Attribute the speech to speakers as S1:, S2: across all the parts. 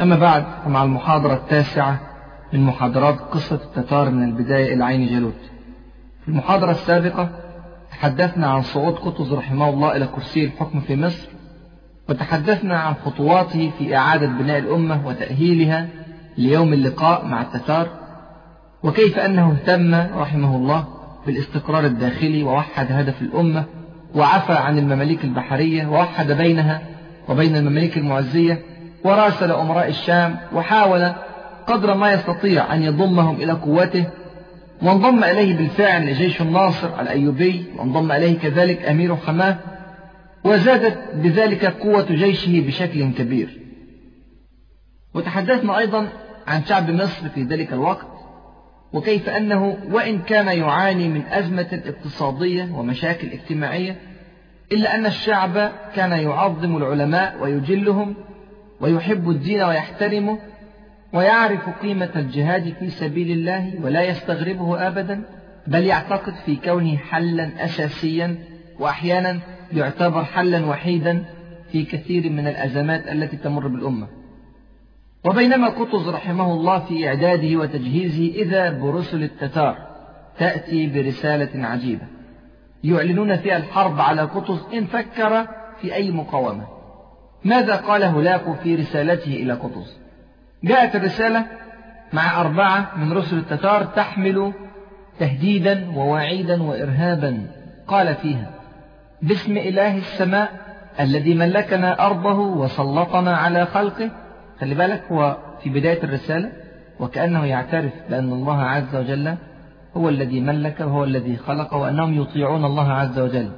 S1: أما بعد فمع المحاضرة التاسعة من محاضرات قصة التتار من البداية إلى عين جالوت. في المحاضرة السابقة تحدثنا عن صعود قطز رحمه الله إلى كرسي الحكم في مصر وتحدثنا عن خطواته في إعادة بناء الأمة وتأهيلها ليوم اللقاء مع التتار وكيف أنه اهتم رحمه الله بالاستقرار الداخلي ووحد هدف الأمة وعفى عن المماليك البحرية ووحد بينها وبين المماليك المعزية وراسل أمراء الشام وحاول قدر ما يستطيع أن يضمهم إلى قوته وانضم إليه بالفعل جيش الناصر الأيوبي وانضم إليه كذلك أمير حماه وزادت بذلك قوة جيشه بشكل كبير. وتحدثنا أيضا عن شعب مصر في ذلك الوقت وكيف أنه وإن كان يعاني من أزمة اقتصادية ومشاكل اجتماعية إلا أن الشعب كان يعظم العلماء ويجلهم ويحب الدين ويحترمه ويعرف قيمة الجهاد في سبيل الله ولا يستغربه أبدا بل يعتقد في كونه حلا أساسيا وأحيانا يعتبر حلا وحيدا في كثير من الأزمات التي تمر بالأمة. وبينما قطز رحمه الله في إعداده وتجهيزه إذا برسل التتار تأتي برسالة عجيبة. يعلنون فيها الحرب على قطز إن فكر في أي مقاومة. ماذا قال هولاكو في رسالته إلى قطز جاءت الرسالة مع أربعة من رسل التتار تحمل تهديدا ووعيدا وإرهابا. قال فيها باسم إله السماء الذي ملكنا أرضه وسلطنا على خلقه. خلي بالك هو في بداية الرسالة وكأنه يعترف بأن الله عز وجل هو الذي ملك وهو الذي خلق وأنهم يطيعون الله عز وجل.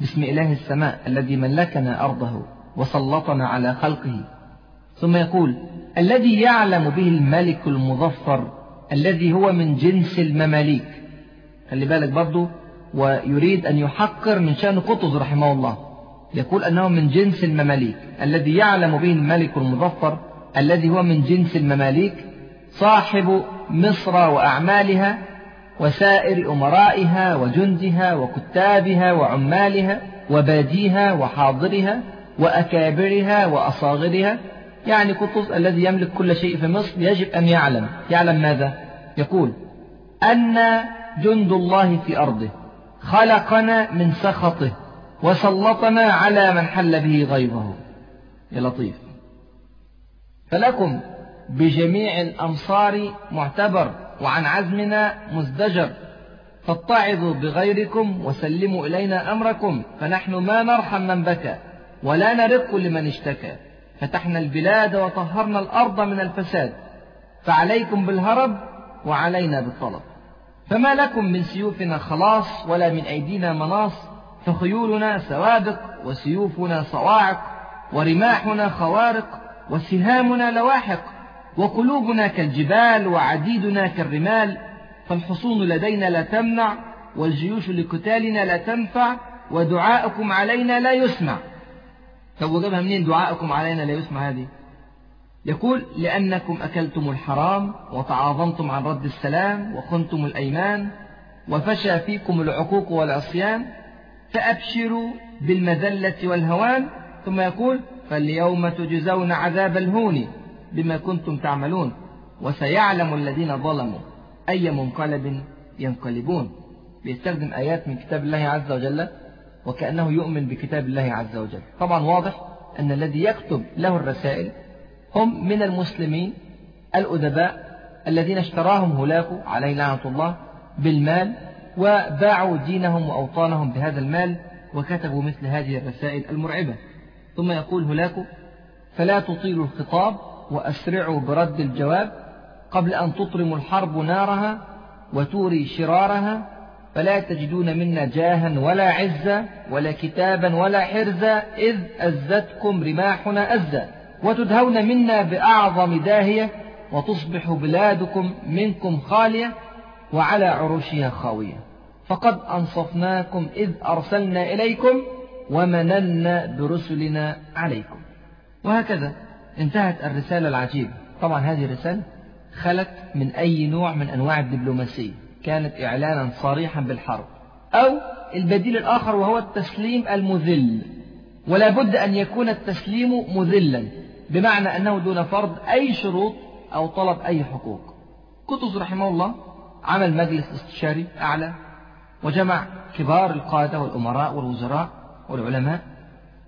S1: باسم إله السماء الذي ملكنا أرضه وسلطنا على خلقه. ثم يقول الذي يعلم به الملك المظفر الذي هو من جنس المماليك. خلي بالك برضه ويريد أن يحقر من شأن قطز رحمه الله. يقول أنه من جنس المماليك. الذي يعلم به الملك المظفر الذي هو من جنس المماليك صاحب مصر وأعمالها وسائر أمرائها وجندها وكتابها وعمالها وباديها وحاضرها وأكابرها وأصاغرها يعني قطز الذي يملك كل شيء في مصر يجب أن يعلم. يعلم ماذا؟ يقول أن جند الله في أرضه خلقنا من سخطه وسلطنا على من حل به غيظه. يا لطيف. فلكم بجميع الأمصار معتبر. وعن عزمنا مزدجر. فاتعظوا بغيركم وسلموا إلينا أمركم فنحن ما نرحم من بكى ولا نرق لمن اشتكى. فتحنا البلاد وطهرنا الأرض من الفساد. فعليكم بالهرب وعلينا بالطلب. فما لكم من سيوفنا خلاص ولا من أيدينا مناص فخيولنا سوابق وسيوفنا صواعق ورماحنا خوارق وسهامنا لواحق. وقلوبنا كالجبال وعديدنا كالرمال فالحصون لدينا لا تمنع والجيوش لقتالنا لا تنفع ودعاءكم علينا لا يسمع. طب وجابها منين دعاءكم علينا لا يسمع هذه؟ يقول لأنكم أكلتم الحرام وتعاظمتم عن رد السلام وخنتم الأيمان وفشى فيكم العقوق والعصيان فأبشروا بالمذلة والهوان. ثم يقول فاليوم تجزون عذاب الهون. بما كنتم تعملون وسيعلم الذين ظلموا أي منقلب ينقلبون. بيستخدم آيات من كتاب الله عز وجل وكأنه يؤمن بكتاب الله عز وجل. طبعا واضح أن الذي يكتب له الرسائل هم من المسلمين الأدباء الذين اشتراهم هولاكو عليه لعنة الله بالمال وباعوا دينهم وأوطانهم بهذا المال وكتبوا مثل هذه الرسائل المرعبة. ثم يقول هولاكو فلا تطيلوا الخطاب وأسرعوا برد الجواب قبل أن تطرم الحرب نارها وتوري شرارها فلا تجدون منا جاها ولا عزا ولا كتابا ولا حرزا إذ أزتكم رماحنا أزا وتدهون منا بأعظم داهية وتصبح بلادكم منكم خالية وعلى عروشها خاوية فقد أنصفناكم إذ أرسلنا إليكم ومننا برسلنا عليكم وهكذا انتهت الرسالة العجيبة. طبعا هذه الرسالة خلت من أي نوع من أنواع الدبلوماسية. كانت إعلانا صريحا بالحرب. أو البديل الآخر وهو التسليم المذل. ولا بد أن يكون التسليم مذلا. بمعنى أنه دون فرض أي شروط أو طلب أي حقوق. قطز رحمه الله عمل مجلس استشاري أعلى. وجمع كبار القادة والأمراء والوزراء والعلماء.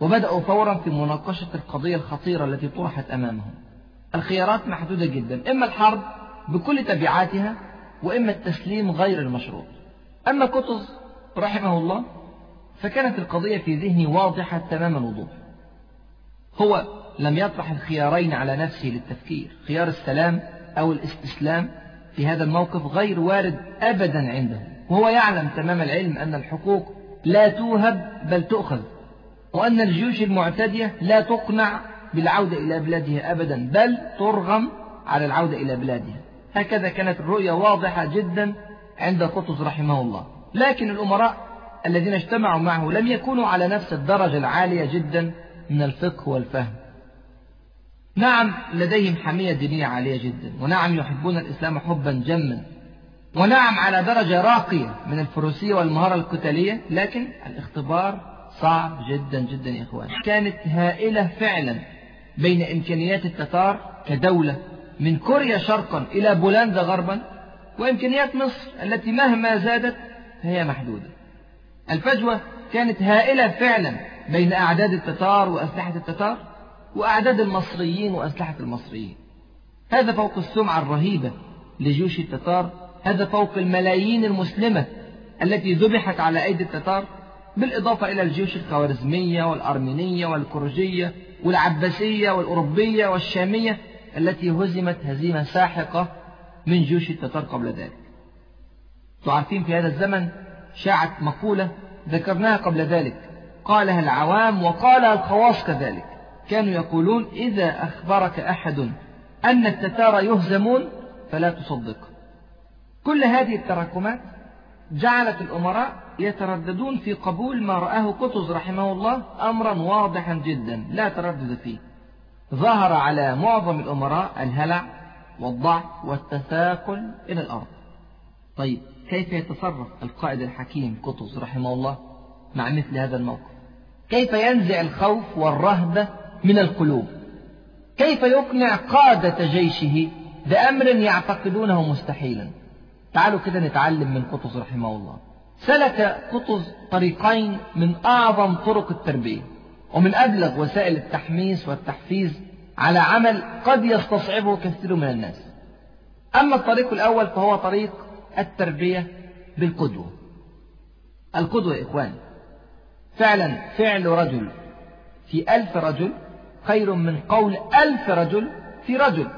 S1: وبدأوا فورا في مناقشة القضية الخطيرة التي طرحت أمامهم. الخيارات محدودة جدا إما الحرب بكل تبعاتها وإما التسليم غير المشروط. أما قطز رحمه الله فكانت القضية في ذهني واضحة تمام الوضوح. هو لم يطرح الخيارين على نفسه للتفكير خيار السلام أو الاستسلام في هذا الموقف غير وارد أبدا عنده. وهو يعلم تمام العلم أن الحقوق لا توهب بل تؤخذ. وأن الجيوش المعتدية لا تقنع بالعودة إلى بلادها أبدا بل ترغم على العودة إلى بلادها. هكذا كانت الرؤية واضحة جدا عند قطز رحمه الله. لكن الأمراء الذين اجتمعوا معه لم يكونوا على نفس الدرجة العالية جدا من الفقه والفهم. نعم لديهم حمية دينية عالية جدا ونعم يحبون الإسلام حبا جما ونعم على درجة راقية من الفروسية والمهارة القتالية لكن الاختبار صعب جدا جدا يا إخوان. كانت هائلة فعلا بين إمكانيات التتار كدولة من كوريا شرقا إلى بولندا غربا وإمكانيات مصر التي مهما زادت فهي محدودة. الفجوة كانت هائلة فعلا بين أعداد التتار وأسلحة التتار وأعداد المصريين وأسلحة المصريين. هذا فوق السمعة الرهيبة لجيوش التتار هذا فوق الملايين المسلمة التي ذبحت على أيدي التتار بالإضافة إلى الجيوش الخوارزمية والأرمينية والكرجية والعباسية والأوروبية والشامية التي هزمت هزيمة ساحقة من جيوش التتار قبل ذلك. تعرفين في هذا الزمن شاعت مقولة ذكرناها قبل ذلك قالها العوام وقالها الخواص كذلك. كانوا يقولون إذا أخبرك أحد أن التتار يهزمون فلا تصدقه كل هذه التراكمات جعلت الأمراء يترددون في قبول ما رآه قطز رحمه الله أمرا واضحا جدا لا تردد فيه. ظهر على معظم الأمراء الهلع والضعف والتثاقل إلى الأرض. طيب كيف يتصرف القائد الحكيم قطز رحمه الله مع مثل هذا الموقف؟ كيف ينزع الخوف والرهبة من القلوب؟ كيف يقنع قادة جيشه بأمر يعتقدونه مستحيلا؟ تعالوا كده نتعلم من قطز رحمه الله. سلك قطز طريقين من أعظم طرق التربية ومن أبلغ وسائل التحميس والتحفيز على عمل قد يستصعبه كثير من الناس. أما الطريق الأول فهو طريق التربية بالقدوة. القدوة يا إخواني فعلا فعل رجل في ألف رجل خير من قول ألف رجل في رجل.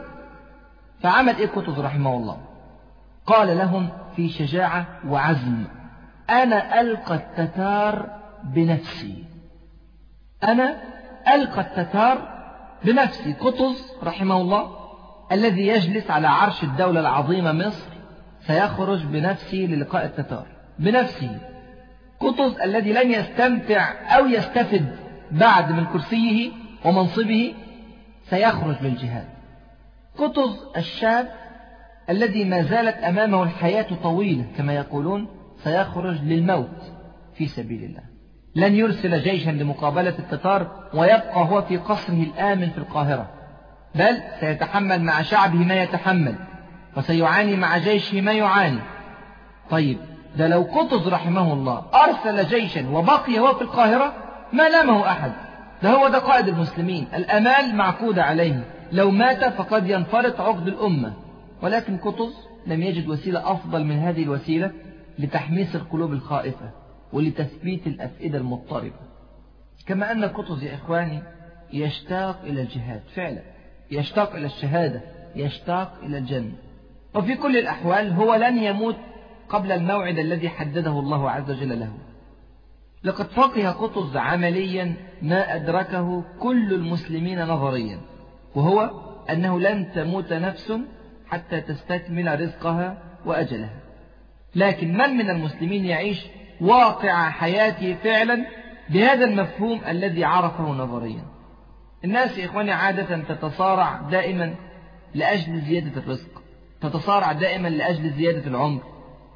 S1: فعمل إيه قطز رحمه الله؟ قال لهم في شجاعة وعزم. أنا ألقى التتار بنفسي. أنا ألقى التتار بنفسي. قطز رحمه الله الذي يجلس على عرش الدولة العظيمة مصر سيخرج بنفسه للقاء التتار. بنفسه قطز الذي لن يستمتع أو يستفد بعد من كرسيه ومنصبه سيخرج للجهاد. قطز الشاب الذي ما زالت أمامه الحياة طويلة كما يقولون سيخرج للموت في سبيل الله. لن يرسل جيشا لمقابلة التتار ويبقى هو في قصره الآمن في القاهرة بل سيتحمل مع شعبه ما يتحمل وسيعاني مع جيشه ما يعاني. طيب ده لو قطز رحمه الله أرسل جيشا وبقي هو في القاهرة ما لامه أحد. ده هو ده قائد المسلمين الأمال معقودة عليه. لو مات فقد ينفرط عقد الأمة. ولكن قطز لم يجد وسيلة أفضل من هذه الوسيلة. لتحميس القلوب الخائفة ولتثبيت الأفئدة المضطربة. كما أن قطز يا إخواني يشتاق إلى الجهاد فعلا. يشتاق إلى الشهادة يشتاق إلى الجنة. وفي كل الأحوال هو لن يموت قبل الموعد الذي حدده الله عز وجل له. لقد فقه قطز عمليا ما أدركه كل المسلمين نظريا وهو أنه لن تموت نفس حتى تستكمل رزقها وأجلها. لكن من من المسلمين يعيش واقع حياته فعلا بهذا المفهوم الذي عرفه نظريا؟ الناس يا إخواني عادة تتصارع دائما لأجل زيادة الرزق تتصارع دائما لأجل زيادة العمر.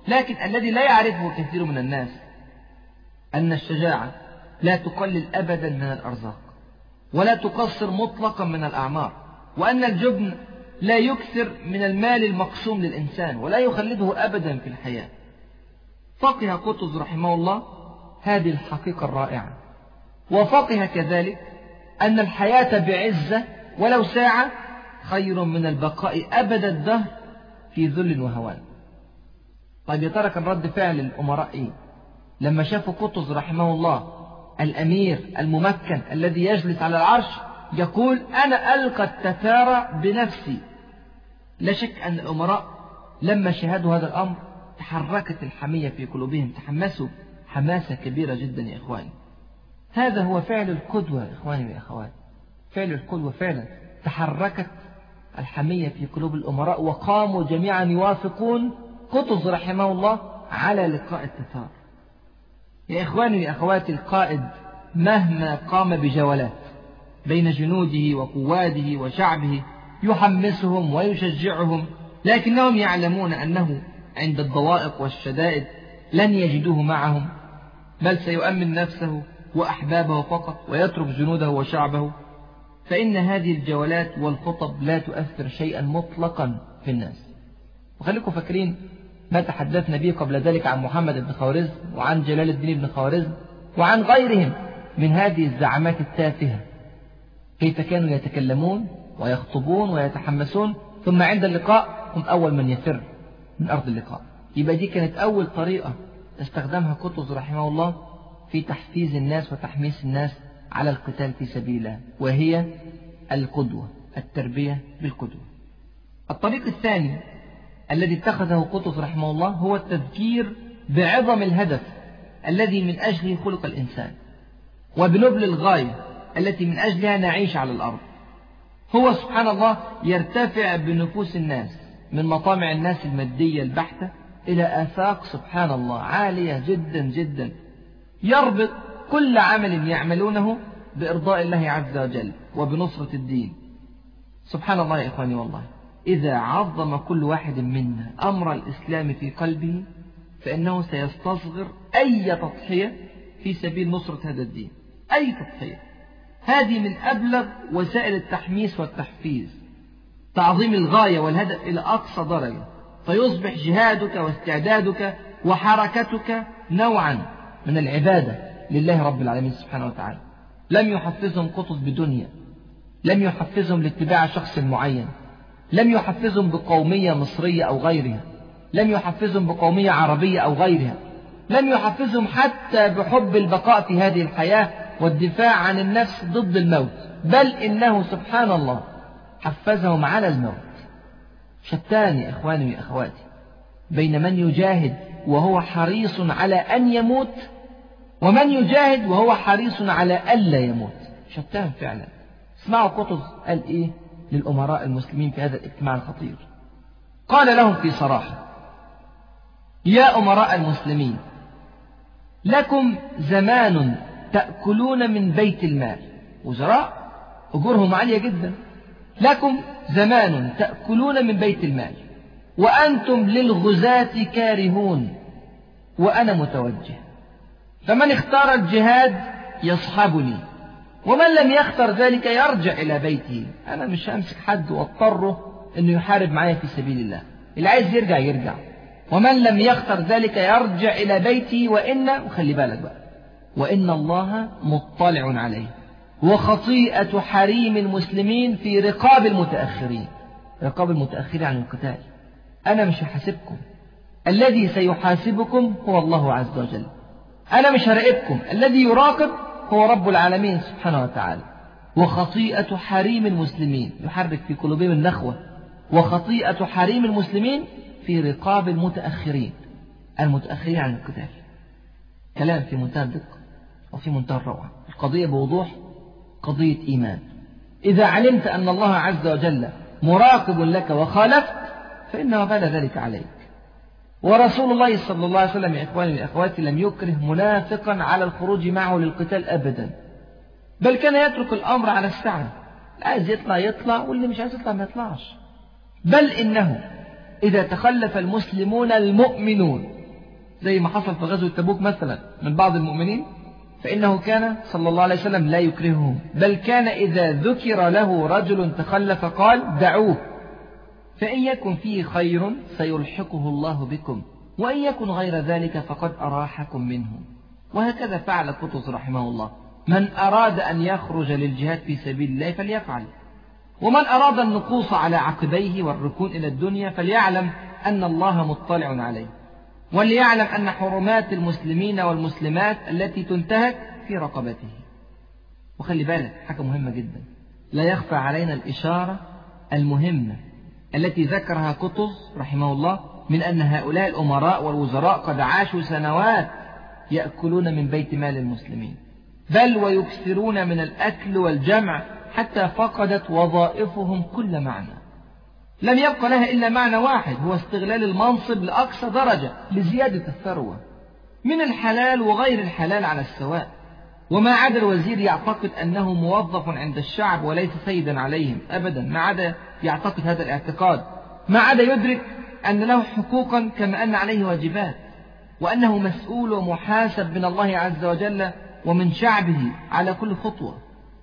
S1: لكن الذي لا يعرفه كثير من الناس أن الشجاعة لا تقلل أبدا من الأرزاق ولا تقصر مطلقا من الأعمار وأن الجبن لا يكثر من المال المقسوم للإنسان ولا يخلده أبدا في الحياة. فقه قطز رحمه الله هذه الحقيقة الرائعة. وفقه كذلك أن الحياة بعزة ولو ساعة خير من البقاء أبد الدهر في ذل وهوان. طيب يا ترى كان رد فعل الأمراء إيه؟ لما شافوا قطز رحمه الله الأمير الممكن الذي يجلس على العرش يقول أنا ألقى التتارى بنفسي. لا شك أن الأمراء لما شاهدوا هذا الأمر تحركت الحمية في قلوبهم تحمسوا حماسة كبيرة جدا يا إخواني. هذا هو فعل القدوة يا إخواني وأخواتي فعل القدوة فعلا تحركت الحمية في قلوب الأمراء وقاموا جميعا يوافقون قطز رحمه الله على لقاء التتار. يا إخواني وأخواتي القائد مهما قام بجولات بين جنوده وقواده وشعبه يحمسهم ويشجعهم لكنهم يعلمون أنه عند الضوائق والشدائد لن يجدوه معهم بل سيؤمن نفسه وأحبابه فقط ويترك جنوده وشعبه. فإن هذه الجولات والخطب لا تؤثر شيئا مطلقا في الناس. وخليكم فاكرين ما تحدثنا به قبل ذلك عن محمد بن خوارزم وعن جلال الدين بن خوارزم وعن غيرهم من هذه الزعامات التافهة. كيف كانوا يتكلمون ويخطبون ويتحمسون. ثم عند اللقاء هم أول من يفر من أرض اللقاء. يبقى دي كانت أول طريقة استخدمها قطز رحمه الله في تحفيز الناس وتحميس الناس على القتال في سبيل الله وهي القدوة التربية بالقدوة. الطريق الثاني الذي اتخذه قطز رحمه الله هو التذكير بعظم الهدف الذي من أجله خلق الإنسان وبنبل الغاية التي من أجلها نعيش على الأرض. هو سبحان الله يرتفع بنفوس الناس من مطامع الناس المادية البحتة إلى آفاق سبحان الله عالية جدا جدا. يربط كل عمل يعملونه بإرضاء الله عز وجل وبنصرة الدين. سبحان الله يا إخواني والله إذا عظم كل واحد منا أمر الإسلام في قلبه فإنه سيستصغر أي تضحية في سبيل نصرة هذا الدين. أي تضحية. هذه من أبلغ وسائل التحميس والتحفيز تعظيم الغاية والهدف إلى أقصى درجة فيصبح جهادك واستعدادك وحركتك نوعا من العبادة لله رب العالمين سبحانه وتعالى. لم يحفزهم قطز بدنيا لم يحفزهم لاتباع شخص معين لم يحفزهم بقومية مصرية أو غيرها لم يحفزهم بقومية عربية أو غيرها لم يحفزهم حتى بحب البقاء في هذه الحياة والدفاع عن النفس ضد الموت بل إنه سبحان الله حفزهم على الموت. شتان يا إخواني يا أخواتي بين من يجاهد وهو حريص على أن يموت ومن يجاهد وهو حريص على ألا يموت. شتان فعلا. اسمعوا قطز قال إيه للأمراء المسلمين في هذا الاجتماع الخطير. قال لهم في صراحة يا أمراء المسلمين لكم زمان تأكلون من بيت المال. وزراء أجورهم عالية جدا. لكم زمان تأكلون من بيت المال. وأنتم للغزاة كارهون. وأنا متوجه. فمن اختار الجهاد يصحبني. ومن لم يختر ذلك يرجع إلى بيته. أنا مش همسك حد واضطره أنه يحارب معايا في سبيل الله. اللي عايز يرجع يرجع. ومن لم يختر ذلك يرجع إلى بيته. وإن وخلي بالك بقى. وإن الله مطلع عليه. وخطيئة حريم المسلمين في رقاب المتأخرين. رقاب المتأخرين عن القتال. أنا مش هحاسبكم. الذي سيحاسبكم هو الله عز وجل. أنا مش هراقبكم. الذي يراقب هو رب العالمين سبحانه وتعالى. وخطيئة حريم المسلمين. يحرك في قلوبهم النخوة. وخطيئة حريم المسلمين في رقاب المتأخرين. المتأخرين عن القتال. كلام في منتهى الدقة وفي منتهى الروعة. القضية بوضوح قضية إيمان. إذا علمت أن الله عز وجل مراقب لك وخالفت فإن وبال ذلك عليك. ورسول الله صلى الله عليه وسلم يا إخواني وأخواتي لم يكره منافقا على الخروج معه للقتال أبدا. بل كان يترك الأمر على السعة عايز يطلع يطلع واللي مش عايز يطلع ما يطلعش. بل إنه إذا تخلف المسلمون المؤمنون زي ما حصل في غزوة تبوك مثلا من بعض المؤمنين فإنه كان صلى الله عليه وسلم لا يكرههم بل كان إذا ذكر له رجل تخلف قال دعوه فإن يكن فيه خير سيلحقه الله بكم وإن يكن غير ذلك فقد أراحكم منه. وهكذا فعل قطز رحمه الله. من أراد أن يخرج للجهاد في سبيل الله فليفعل. ومن أراد النقوص على عقبيه والركون إلى الدنيا فليعلم أن الله مطلع عليه. وليعلم أن حرمات المسلمين والمسلمات التي تنتهك في رقبته. وخلي بالك حاجة مهمة جدا. لا يخفى علينا الإشارة المهمة التي ذكرها قطز رحمه الله من أن هؤلاء الأمراء والوزراء قد عاشوا سنوات يأكلون من بيت مال المسلمين. بل ويكثرون من الأكل والجمع حتى فقدت وظائفهم كل معنى. لم يبق لها إلا معنى واحد هو استغلال المنصب لأقصى درجة لزيادة الثروة. من الحلال وغير الحلال على السواء. وما عدا الوزير يعتقد أنه موظف عند الشعب وليس سيدا عليهم أبدا. ما عدا يعتقد هذا الاعتقاد. ما عدا يدرك أن له حقوقا كما أن عليه واجبات. وأنه مسؤول ومحاسب من الله عز وجل ومن شعبه على كل خطوة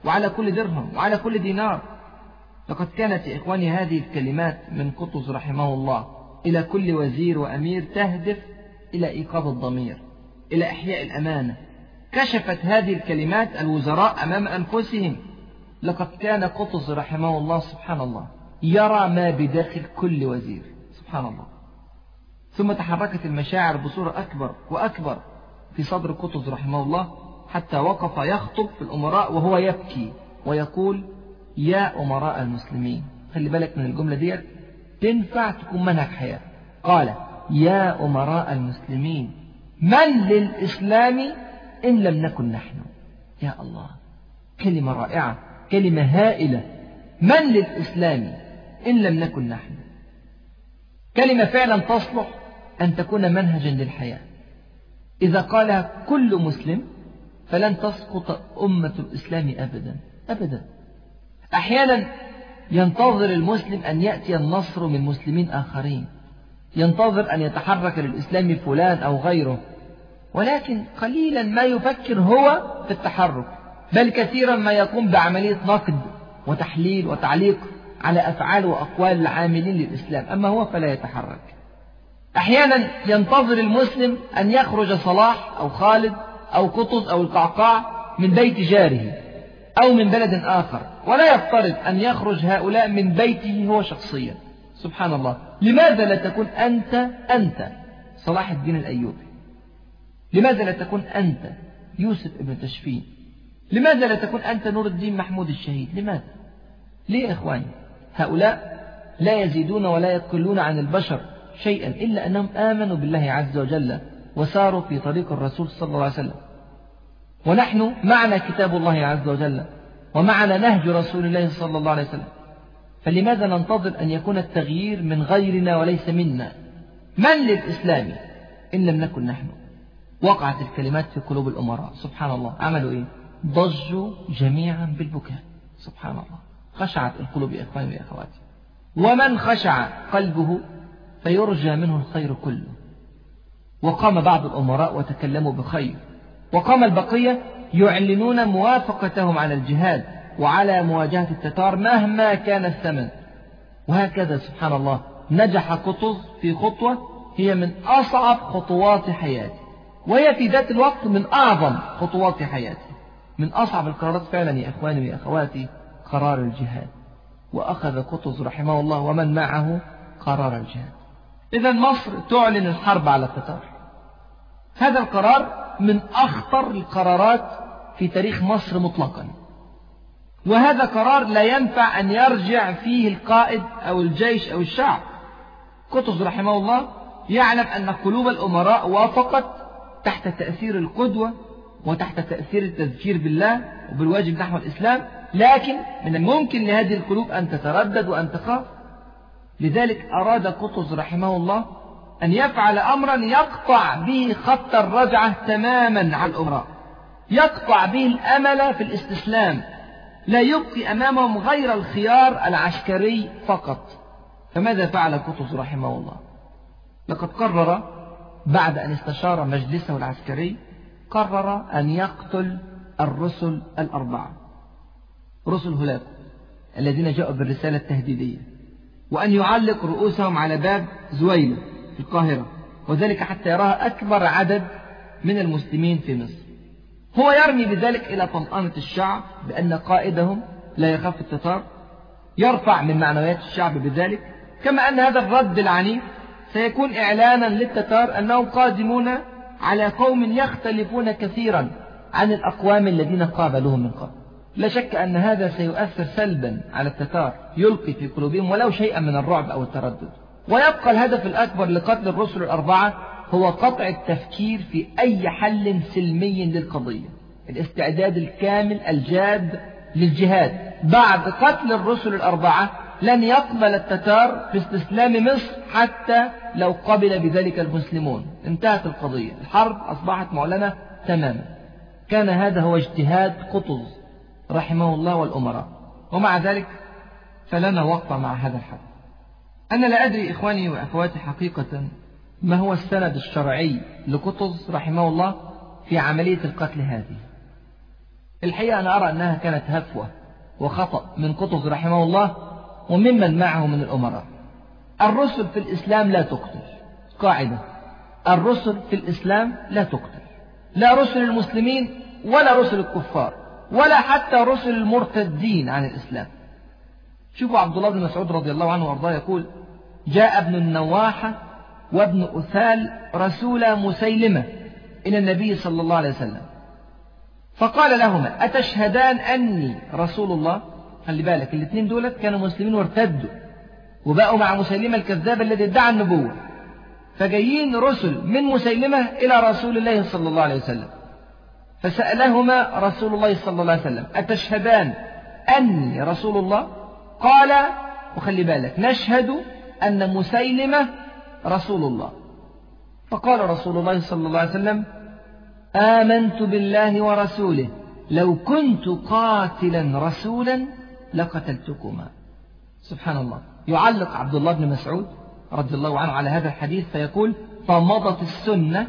S1: وعلى كل درهم وعلى كل دينار. لقد كانت يا إخواني هذه الكلمات من قطز رحمه الله. إلى كل وزير وأمير تهدف إلى إيقاظ الضمير إلى إحياء الأمانة. كشفت هذه الكلمات الوزراء أمام أنفسهم. لقد كان قطز رحمه الله سبحان الله يرى ما بداخل كل وزير سبحان الله. ثم تحركت المشاعر بصورة أكبر وأكبر في صدر قطز رحمه الله حتى وقف يخطب في الأمراء وهو يبكي ويقول يا أمراء المسلمين. خلي بالك من الجملة ديت. تنفع تكون منهج حياة. قال يا أمراء المسلمين من للإسلام إن لم نكن نحن؟ يا الله كلمة رائعة كلمة هائلة. من للإسلام إن لم نكن نحن؟ كلمة فعلا تصلح أن تكون منهجا للحياة. إذا قالها كل مسلم فلن تسقط أمة الإسلام أبدا أبدا. أحيانا ينتظر المسلم أن يأتي النصر من مسلمين آخرين. ينتظر أن يتحرك للإسلام فلان أو غيره. ولكن قليلا ما يفكر هو في التحرك بل كثيرا ما يقوم بعملية نقد وتحليل وتعليق على أفعال وأقوال العاملين للإسلام. أما هو فلا يتحرك. أحيانا ينتظر المسلم أن يخرج صلاح أو خالد أو قطز أو القعقاع من بيت جاره. أو من بلد آخر. ولا يفترض أن يخرج هؤلاء من بيته هو شخصيا. سبحان الله. لماذا لا تكون أنت أنت؟ صلاح الدين الأيوبي. لماذا لا تكون أنت يوسف ابن تشفين؟ لماذا لا تكون أنت نور الدين محمود الشهيد؟ لماذا؟ ليه يا إخواني؟ هؤلاء لا يزيدون ولا يقلون عن البشر شيئا إلا أنهم آمنوا بالله عز وجل وساروا في طريق الرسول صلى الله عليه وسلم. ونحن معنا كتاب الله عز وجل ومعنا نهج رسول الله صلى الله عليه وسلم. فلماذا ننتظر أن يكون التغيير من غيرنا وليس منا؟ من للإسلام إن لم نكن نحن؟ وقعت الكلمات في قلوب الأمراء. سبحان الله. عملوا إيه؟ ضجوا جميعا بالبكاء. سبحان الله. خشعت القلوب يا إخواني وأخواتي ومن خشع قلبه فيرجى منه الخير كله. وقام بعض الأمراء وتكلموا بخير. وقام البقية يعلنون موافقتهم على الجهاد وعلى مواجهة التتار مهما كان الثمن. وهكذا سبحان الله نجح قطز في خطوة هي من أصعب خطوات حياته وهي في ذات الوقت من أعظم خطوات حياته من أصعب القرارات فعلا يا إخواني ويا أخواتي قرار الجهاد. وأخذ قطز رحمه الله ومن معه قرار الجهاد. إذا مصر تعلن الحرب على التتار. هذا القرار من أخطر القرارات في تاريخ مصر مطلقا. وهذا قرار لا ينفع أن يرجع فيه القائد أو الجيش أو الشعب. قطز رحمه الله يعلم أن قلوب الأمراء وافقت تحت تأثير القدوة وتحت تأثير التذكير بالله وبالواجب نحو الإسلام لكن من الممكن لهذه القلوب أن تتردد وأن تخاف. لذلك أراد قطز رحمه الله أن يفعل أمرا يقطع به خط الرجعة تماما على الأمراء. يقطع به الأمل في الاستسلام. لا يبقي أمامهم غير الخيار العسكري فقط. فماذا فعل قطز رحمه الله؟ لقد قرر بعد أن استشار مجلسه العسكري قرر أن يقتل الرسل الأربعة. رسل هولاكو الذين جاءوا بالرسالة التهديدية. وأن يعلق رؤوسهم على باب زويلة في القاهرة وذلك حتى يراها أكبر عدد من المسلمين في مصر. هو يرمي بذلك إلى طمأنة الشعب بأن قائدهم لا يخاف التتار يرفع من معنويات الشعب بذلك كما أن هذا الرد العنيف سيكون إعلانا للتتار أنهم قادمون على قوم يختلفون كثيرا عن الأقوام الذين قابلوهم من قبل. لا شك أن هذا سيؤثر سلبا على التتار يلقي في قلوبهم ولو شيئا من الرعب أو التردد. ويبقى الهدف الأكبر لقتل الرسل الأربعة هو قطع التفكير في أي حل سلمي للقضية. الاستعداد الكامل الجاد للجهاد. بعد قتل الرسل الأربعة لن يقبل التتار في استسلام مصر حتى لو قبل بذلك المسلمون. انتهت القضية. الحرب أصبحت معلنة تماما. كان هذا هو اجتهاد قطز رحمه الله والأمراء. ومع ذلك فلنا وقفة مع هذا الحدث. أنا لا أدري إخواني وأخواتي حقيقة ما هو السند الشرعي لقطز رحمه الله في عملية القتل هذه. الحقيقة أنا أرى أنها كانت هفوة وخطأ من قطز رحمه الله وممن معه من الأمراء. الرسل في الإسلام لا تقتل. قاعدة. الرسل في الإسلام لا تقتل. لا رسل المسلمين ولا رسل الكفار ولا حتى رسل المرتدين عن الإسلام. شوفوا عبد الله بن مسعود رضي الله عنه وأرضاه يقول جاء ابن النواحة وابن أثال رسول مسيلمة إلى النبي صلى الله عليه وسلم. فقال لهما أتشهدان أني رسول الله؟ خلي بالك الاثنين دولت كانوا مسلمين وارتدوا وبقوا مع مسيلمة الكذاب الذي ادعى النبوة. فجايين رسل من مسيلمة إلى رسول الله صلى الله عليه وسلم. فسألهما رسول الله صلى الله عليه وسلم أتشهدان أني رسول الله؟ قال وخلي بالك نشهد أن مسيلمة رسول الله. فقال رسول الله صلى الله عليه وسلم آمنت بالله ورسوله لو كنت قاتلا رسولا لقتلتكما. سبحان الله. يعلق عبد الله بن مسعود رضي الله عنه على هذا الحديث فيقول فمضت السنة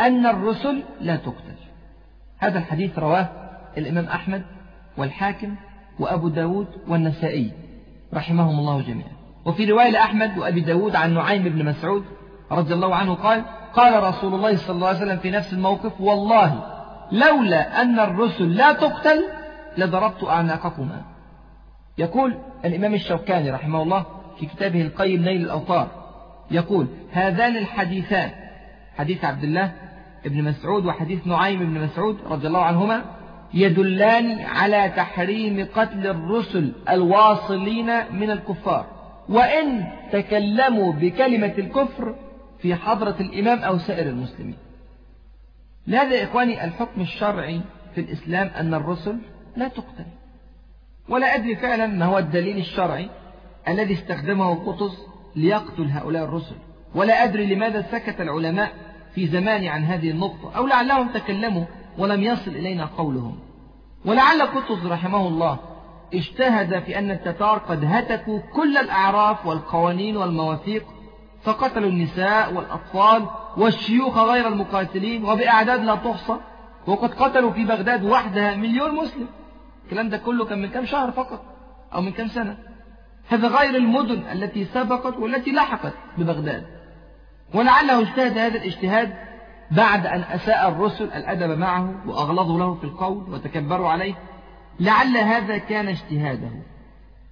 S1: أن الرسل لا تقتل. هذا الحديث رواه الإمام أحمد والحاكم وأبو داود والنسائي. رحمهم الله جميعا. وفي رواية لأحمد وأبي داود عن نعيم بن مسعود رضي الله عنه قال قال رسول الله صلى الله عليه وسلم في نفس الموقف والله لولا أن الرسل لا تقتل لضربت أعناقكما. يقول الإمام الشوكاني رحمه الله في كتابه القيم نيل الأوطار يقول هذان الحديثان حديث عبد الله ابن مسعود وحديث نعيم بن مسعود رضي الله عنهما يدلان على تحريم قتل الرسل الواصلين من الكفار. وإن تكلموا بكلمة الكفر في حضرة الإمام أو سائر المسلمين. لهذا يا إخواني الحكم الشرعي في الإسلام أن الرسل لا تقتل. ولا أدري فعلا ما هو الدليل الشرعي الذي استخدمه قطز ليقتل هؤلاء الرسل. ولا أدري لماذا سكت العلماء في زمان عن هذه النقطة أو لعلهم تكلموا ولم يصل إلينا قولهم. ولعل قطز رحمه الله اجتهد في أن التتار قد هتكوا كل الأعراف والقوانين والمواثيق فقتلوا النساء والأطفال والشيوخ غير المقاتلين وبأعداد لا تحصى وقد قتلوا في بغداد وحدها مليون مسلم. الكلام ده كله كان من كم شهر فقط أو من كم سنة. هذا غير المدن التي سبقت والتي لحقت ببغداد. ولعله اجتهد هذا الاجتهاد بعد أن أساء الرسل الأدب معه وأغلظوا له في القول وتكبروا عليه لعل هذا كان اجتهاده.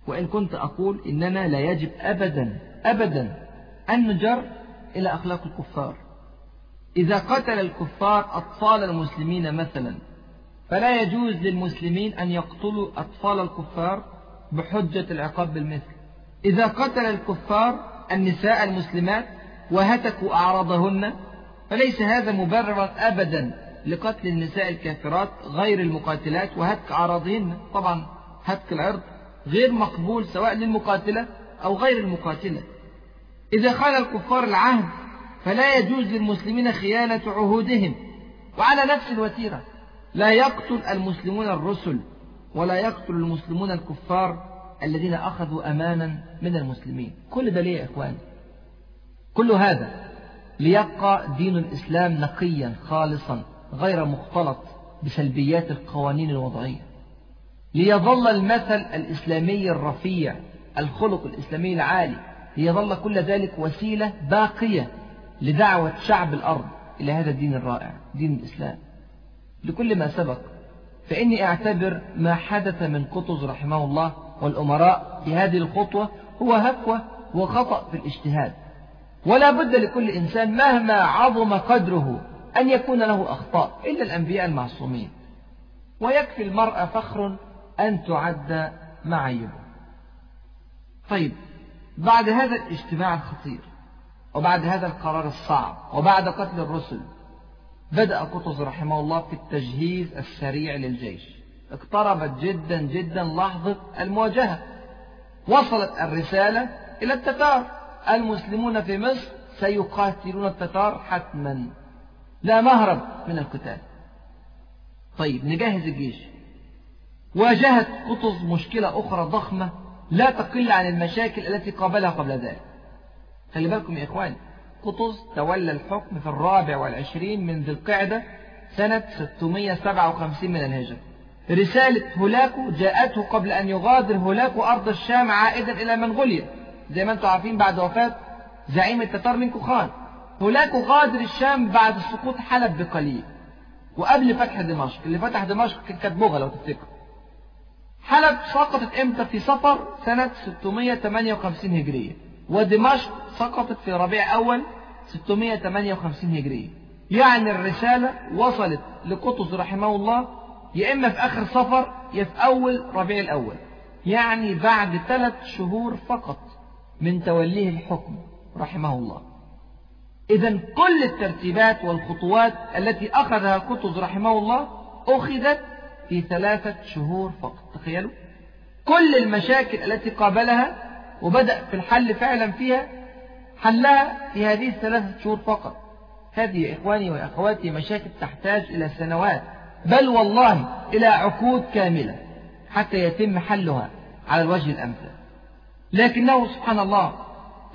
S1: وإن كنت أقول إننا لا يجب أبدا أبدا أن نجر إلى أخلاق الكفار. إذا قتل الكفار أطفال المسلمين مثلا فلا يجوز للمسلمين أن يقتلوا أطفال الكفار بحجة العقاب بالمثل. إذا قتل الكفار النساء المسلمات وهتكوا أعراضهن فليس هذا مبررا أبدا لقتل النساء الكافرات غير المقاتلات وهتك أعراضهن طبعا هتك العرض غير مقبول سواء للمقاتلة أو غير المقاتلة. إذا خان الكفار العهد فلا يجوز للمسلمين خيانة عهودهم. وعلى نفس الوتيرة لا يقتل المسلمون الرسل ولا يقتل المسلمون الكفار الذين أخذوا أمانا من المسلمين. كل ده ليه يا إخواني؟ كل هذا ليبقى دين الإسلام نقيا خالصا غير مختلط بسلبيات القوانين الوضعية. ليظل المثل الإسلامي الرفيع الخلق الإسلامي العالي ليظل كل ذلك وسيلة باقية لدعوة شعب الأرض إلى هذا الدين الرائع دين الإسلام. لكل ما سبق فإني أعتبر ما حدث من قطز رحمه الله والأمراء في هذه الخطوة هو هفوة وخطأ في الاجتهاد. ولا بد لكل إنسان مهما عظم قدره أن يكون له أخطاء إلا الأنبياء المعصومين. ويكفي المرأة فخر أن تعد معيبه طيب بعد هذا الاجتماع الخطير وبعد هذا القرار الصعب وبعد قتل الرسل بدأ قطز رحمه الله في التجهيز السريع للجيش. اقتربت جدا جدا لحظة المواجهة. وصلت الرسالة إلى التتار. المسلمون في مصر سيقاتلون التتار حتما. لا مهرب من القتال. طيب نجهز الجيش. واجهت قطز مشكلة أخرى ضخمة لا تقل عن المشاكل التي قابلها قبل ذلك. خلي بالكم يا إخواني قطز تولى الحكم في الرابع والعشرين من ذي القعدة سنة 657 من الهجرة. رسالة هولاكو جاءته قبل أن يغادر هولاكو أرض الشام عائدا إلى منغوليا. زي ما أنتم عارفين بعد وفاة زعيم التتار منكو خان هولاكو غادر الشام بعد سقوط حلب بقليل وقبل فتح دمشق. اللي فتح دمشق كانت بوغا لو تفتكر حلب سقطت إمتى؟ في صفر سنة 658 هجرية. ودمشق سقطت في ربيع أول 658 هجرية. يعني الرسالة وصلت لقطز رحمه الله يا إما في آخر صفر يا في أول ربيع الأول. يعني بعد ثلاث شهور فقط. من توليه الحكم رحمه الله. إذا كل الترتيبات والخطوات التي أخذها قطز رحمه الله أخذت في ثلاثة شهور فقط. تخيلوا. كل المشاكل التي قابلها وبدأ في الحل فعلا فيها حلها في هذه الثلاثة شهور فقط. هذه يا إخواني وأخواتي مشاكل تحتاج إلى سنوات بل والله إلى عقود كاملة حتى يتم حلها على الوجه الأمثل. لكنه سبحان الله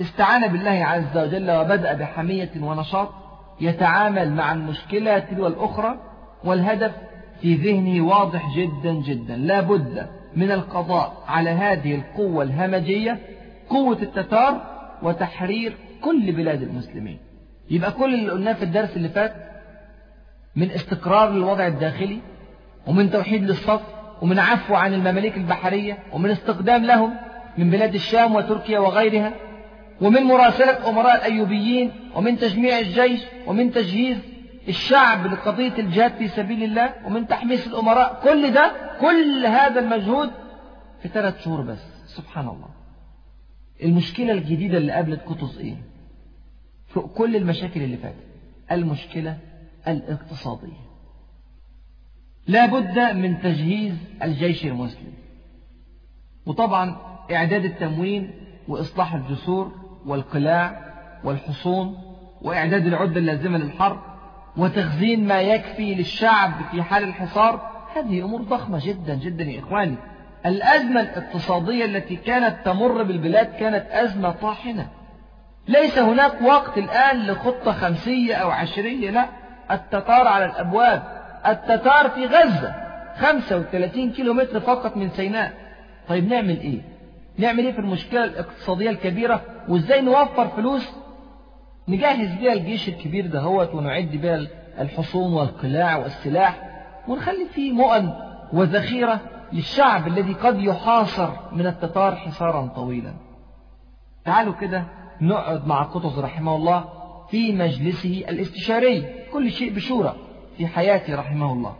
S1: استعان بالله عز وجل وبدأ بحمية ونشاط يتعامل مع المشكلة تلو الأخرى والهدف في ذهنه واضح جدا جدا. لا بد من القضاء على هذه القوة الهمجية قوة التتار وتحرير كل بلاد المسلمين. يبقى كل اللي قلناه في الدرس اللي فات من استقرار للوضع الداخلي ومن توحيد للصف ومن عفو عن المماليك البحرية ومن استقدام لهم من بلاد الشام وتركيا وغيرها ومن مراسلة أمراء الأيوبيين ومن تجميع الجيش ومن تجهيز الشعب لقضية الجهاد في سبيل الله ومن تحميس الأمراء. كل ده كل هذا المجهود في ثلاث شهور بس. سبحان الله. المشكلة الجديدة اللي قابلت قطز إيه؟ فوق كل المشاكل اللي فاتت. المشكلة الاقتصادية. لا بد من تجهيز الجيش المسلم. وطبعا إعداد التموين وإصلاح الجسور والقلاع والحصون وإعداد العدة اللازمة للحرب وتخزين ما يكفي للشعب في حال الحصار هذه أمور ضخمة جدا جدا يا إخواني. الأزمة الاقتصادية التي كانت تمر بالبلاد كانت أزمة طاحنة. ليس هناك وقت الآن لخطة خمسية أو عشرية لا. التتار على الأبواب. التتار في غزة 35 كيلو متر فقط من سيناء. طيب نعمل إيه؟ نعمل إيه في المشكلة الاقتصادية الكبيرة؟ وإزاي نوفر فلوس؟ نجهز بيها الجيش الكبير دهوت ونعد بيها الحصون والقلاع والسلاح ونخلي فيه مؤن وذخيرة للشعب الذي قد يحاصر من التتار حصارا طويلا. تعالوا كده نقعد مع قطز رحمه الله في مجلسه الاستشاري. كل شيء بشورى في حياته رحمه الله.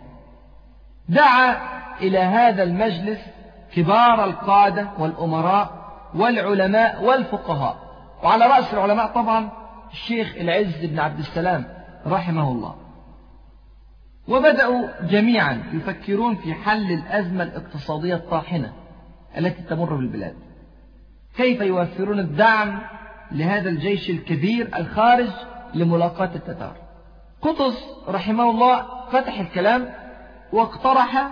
S1: دعا إلى هذا المجلس كبار القادة والأمراء والعلماء والفقهاء. وعلى رأس العلماء طبعا الشيخ العز بن عبد السلام رحمه الله. وبدأوا جميعا يفكرون في حل الأزمة الاقتصادية الطاحنة التي تمر بالبلاد. كيف يوفرون الدعم لهذا الجيش الكبير الخارج لملاقاة التتار؟ قطز رحمه الله فتح الكلام واقترح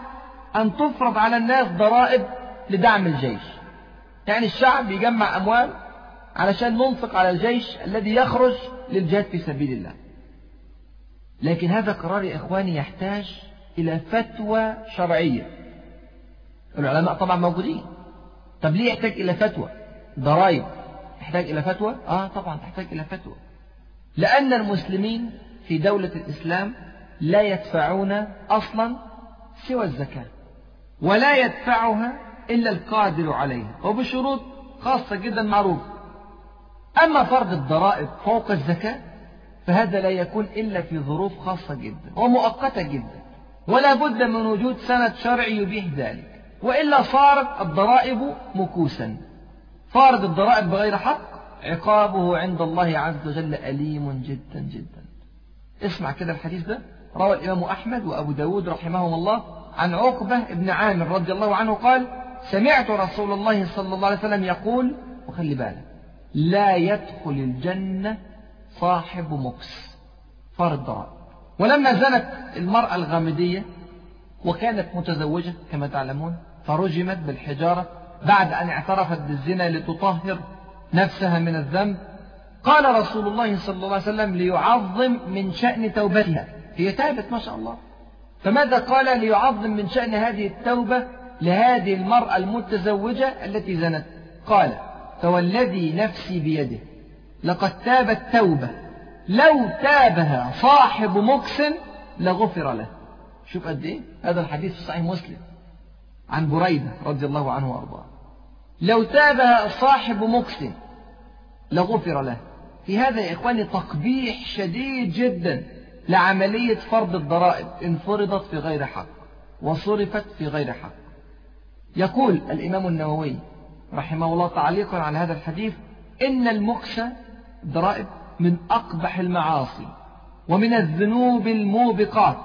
S1: أن تفرض على الناس ضرائب لدعم الجيش. يعني الشعب يجمع أموال علشان ننفق على الجيش الذي يخرج للجهاد في سبيل الله. لكن هذا قرار يا إخواني يحتاج إلى فتوى شرعية. العلماء طبعا موجودين. طب ليه يحتاج إلى فتوى؟ ضرائب. تحتاج إلى فتوى؟ آه طبعا تحتاج إلى فتوى. لأن المسلمين في دولة الإسلام لا يدفعون أصلا سوى الزكاة. ولا يدفعها إلا القادر عليها وبشروط خاصة جدا معروفة أما فرض الضرائب فوق الزكاة فهذا لا يكون إلا في ظروف خاصة جدا ومؤقتة جدا ولا بد من وجود سند شرعي يبيح ذلك. وإلا صارت الضرائب مكوسا. فارض الضرائب بغير حق عقابه عند الله عز وجل أليم جدا جدا. اسمع كده الحديث ده روى الإمام أحمد وأبو داود رحمهم الله. عن عقبة بن عامر رضي الله عنه قال سمعت رسول الله صلى الله عليه وسلم يقول وخلي بالك لا يدخل الجنة صاحب مكس فرض ضرائب ولما زنت المرأة الغامدية وكانت متزوجة كما تعلمون فرجمت بالحجارة بعد أن اعترفت بالزنا لتطهر نفسها من الذنب قال رسول الله صلى الله عليه وسلم ليعظم من شأن توبتها. هي تابت ما شاء الله. فماذا قال ليعظم من شأن هذه التوبة لهذه المرأة المتزوجة التي زنت؟ قال فوالذي نفسي بيده. لقد تابت توبة لو تابها صاحب مكس لغفر له. شوف قد إيه؟ هذا الحديث في صحيح مسلم. عن بريدة رضي الله عنه وأرضاه. لو تابها صاحب مكس لغفر له. في هذا يا إخواني تقبيح شديد جدا. لعملية فرض الضرائب إن فرضت في غير حق وصرفت في غير حق. يقول الإمام النووي رحمه الله تعليقا على هذا الحديث إن المكس ضرائب من أقبح المعاصي ومن الذنوب الموبقات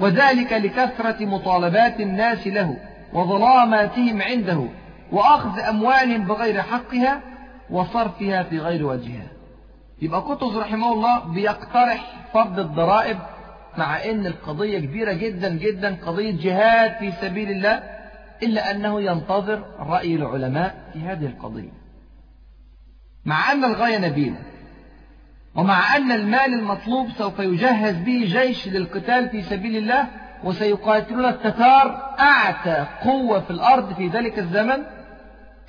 S1: وذلك لكثرة مطالبات الناس له وظلاماتهم عنده وأخذ أموالهم بغير حقها وصرفها في غير وجهها. يبقى قطز رحمه الله بيقترح فرض الضرائب مع إن القضية كبيرة جدا جدا قضية جهاد في سبيل الله إلا أنه ينتظر رأي العلماء في هذه القضية. مع أن الغاية نبيلة ومع أن المال المطلوب سوف يجهز به جيش للقتال في سبيل الله وسيقاتلون التتار أعتى قوة في الأرض في ذلك الزمن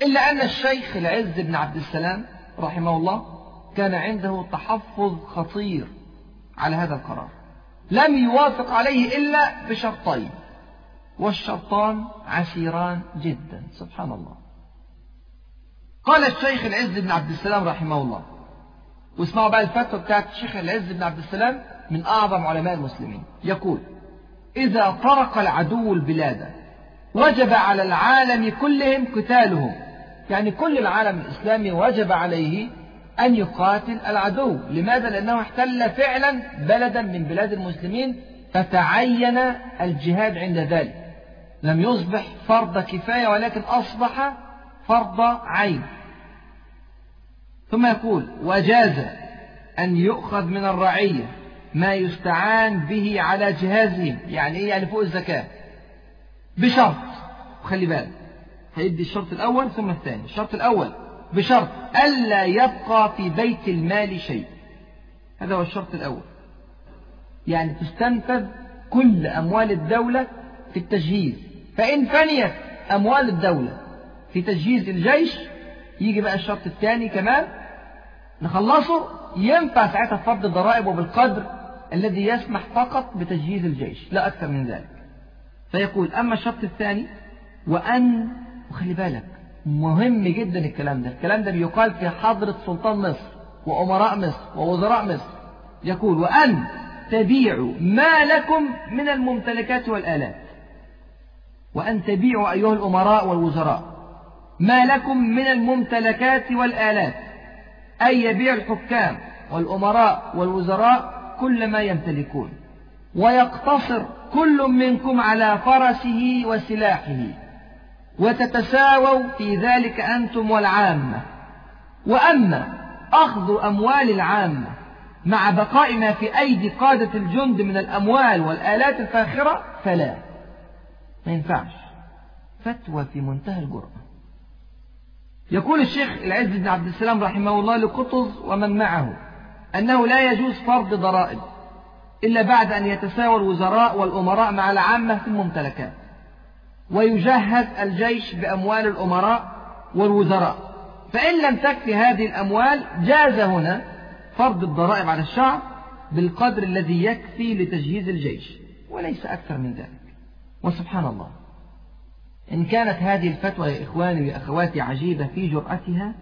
S1: إلا أن الشيخ العز بن عبد السلام رحمه الله كان عنده تحفظ خطير على هذا القرار. لم يوافق عليه إلا بشرطين والشرطان عسيران جدا. سبحان الله. قال الشيخ العز بن عبد السلام رحمه الله واسمعوا بقى الفتوى بتاعت الشيخ العز بن عبد السلام من أعظم علماء المسلمين. يقول إذا طرق العدو البلاد وجب على العالم كلهم قتالهم. يعني كل العالم الإسلامي وجب عليه أن يقاتل العدو. لماذا؟ لأنه احتل فعلا بلدا من بلاد المسلمين فتعين الجهاد عند ذلك. لم يصبح فرض كفاية ولكن أصبح فرض عين. ثم يقول وجاز أن يؤخذ من الرعية ما يستعان به على جهازهم. يعني إيه؟ يعني فوق الزكاة. بشرط. خلي بالك. هيدي الشرط الأول ثم الثاني. الشرط الأول بشرط ألا يبقى في بيت المال شيء. هذا هو الشرط الأول. يعني تستنفذ كل أموال الدولة في التجهيز. فإن فنيت أموال الدولة في تجهيز الجيش يجي بقى الشرط الثاني كمان نخلصه ينفع ساعتها فرض الضرائب وبالقدر الذي يسمح فقط بتجهيز الجيش لا أكثر من ذلك. فيقول أما الشرط الثاني وأن وخلي بالك مهم جدا الكلام ده. الكلام ده بيقال في حضرة سلطان مصر وأمراء مصر ووزراء مصر. يقول وأن تبيعوا ما لكم من الممتلكات والآلات. وأن تبيعوا أيها الأمراء والوزراء ما لكم من الممتلكات والآلات. أي يبيع الحكام والأمراء والوزراء كل ما يمتلكون. ويقتصر كل منكم على فرسه وسلاحه. وتتساووا في ذلك أنتم والعامة. وأما أخذ أموال العامة مع بقاء ما في أيدي قادة الجند من الأموال والآلات الفاخرة فلا ما ينفعش. فتوى في منتهى الجرأة. يقول الشيخ العز بن عبد السلام رحمه الله لقطز ومن معه أنه لا يجوز فرض ضرائب إلا بعد أن يتساوى الوزراء والأمراء مع العامة في الممتلكات. ويجهز الجيش بأموال الأمراء والوزراء. فإن لم تكفي هذه الأموال جاز هنا فرض الضرائب على الشعب بالقدر الذي يكفي لتجهيز الجيش وليس أكثر من ذلك. وسبحان الله. إن كانت هذه الفتوى يا إخواني وأخواتي عجيبة في جرأتها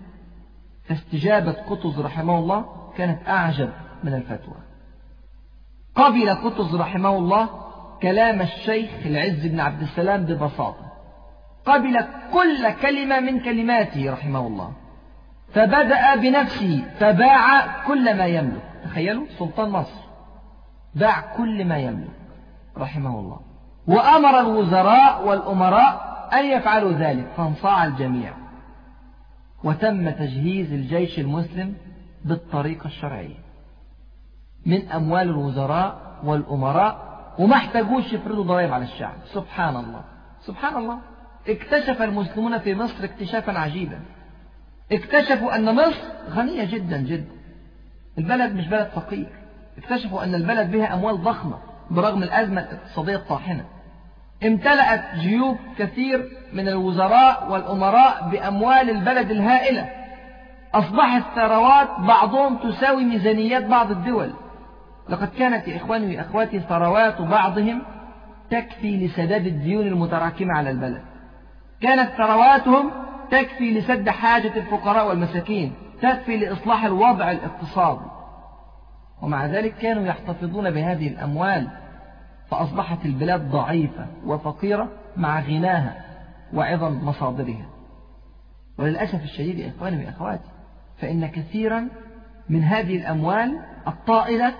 S1: فاستجابة قطز رحمه الله كانت أعجب من الفتوى. قبل قطز رحمه الله كلام الشيخ العز بن عبد السلام ببساطة. قبل كل كلمة من كلماته رحمه الله. فبدأ بنفسه فباع كل ما يملك. تخيلوا سلطان مصر. باع كل ما يملك رحمه الله. وأمر الوزراء والأمراء أن يفعلوا ذلك فانصاع الجميع. وتم تجهيز الجيش المسلم بالطريقة الشرعية. من أموال الوزراء والأمراء وما احتاجوش يفرضوا ضرائب على الشعب. سبحان الله سبحان الله اكتشف المسلمون في مصر اكتشافا عجيبا. اكتشفوا أن مصر غنية جدا جدا. البلد مش بلد فقير. اكتشفوا أن البلد بها أموال ضخمة برغم الأزمة الاقتصادية الطاحنة. امتلأت جيوب كثير من الوزراء والأمراء بأموال البلد الهائلة. أصبحت ثروات بعضهم تساوي ميزانيات بعض الدول. لقد كانت يا إخواني وأخواتي ثروات بعضهم تكفي لسداد الديون المتراكمة على البلد. كانت ثرواتهم تكفي لسد حاجة الفقراء والمساكين تكفي لإصلاح الوضع الاقتصادي. ومع ذلك كانوا يحتفظون بهذه الأموال فأصبحت البلاد ضعيفة وفقيرة مع غناها وعظم مصادرها. وللأسف الشديد يا إخواني وأخواتي فإن كثيرا من هذه الأموال الطائلة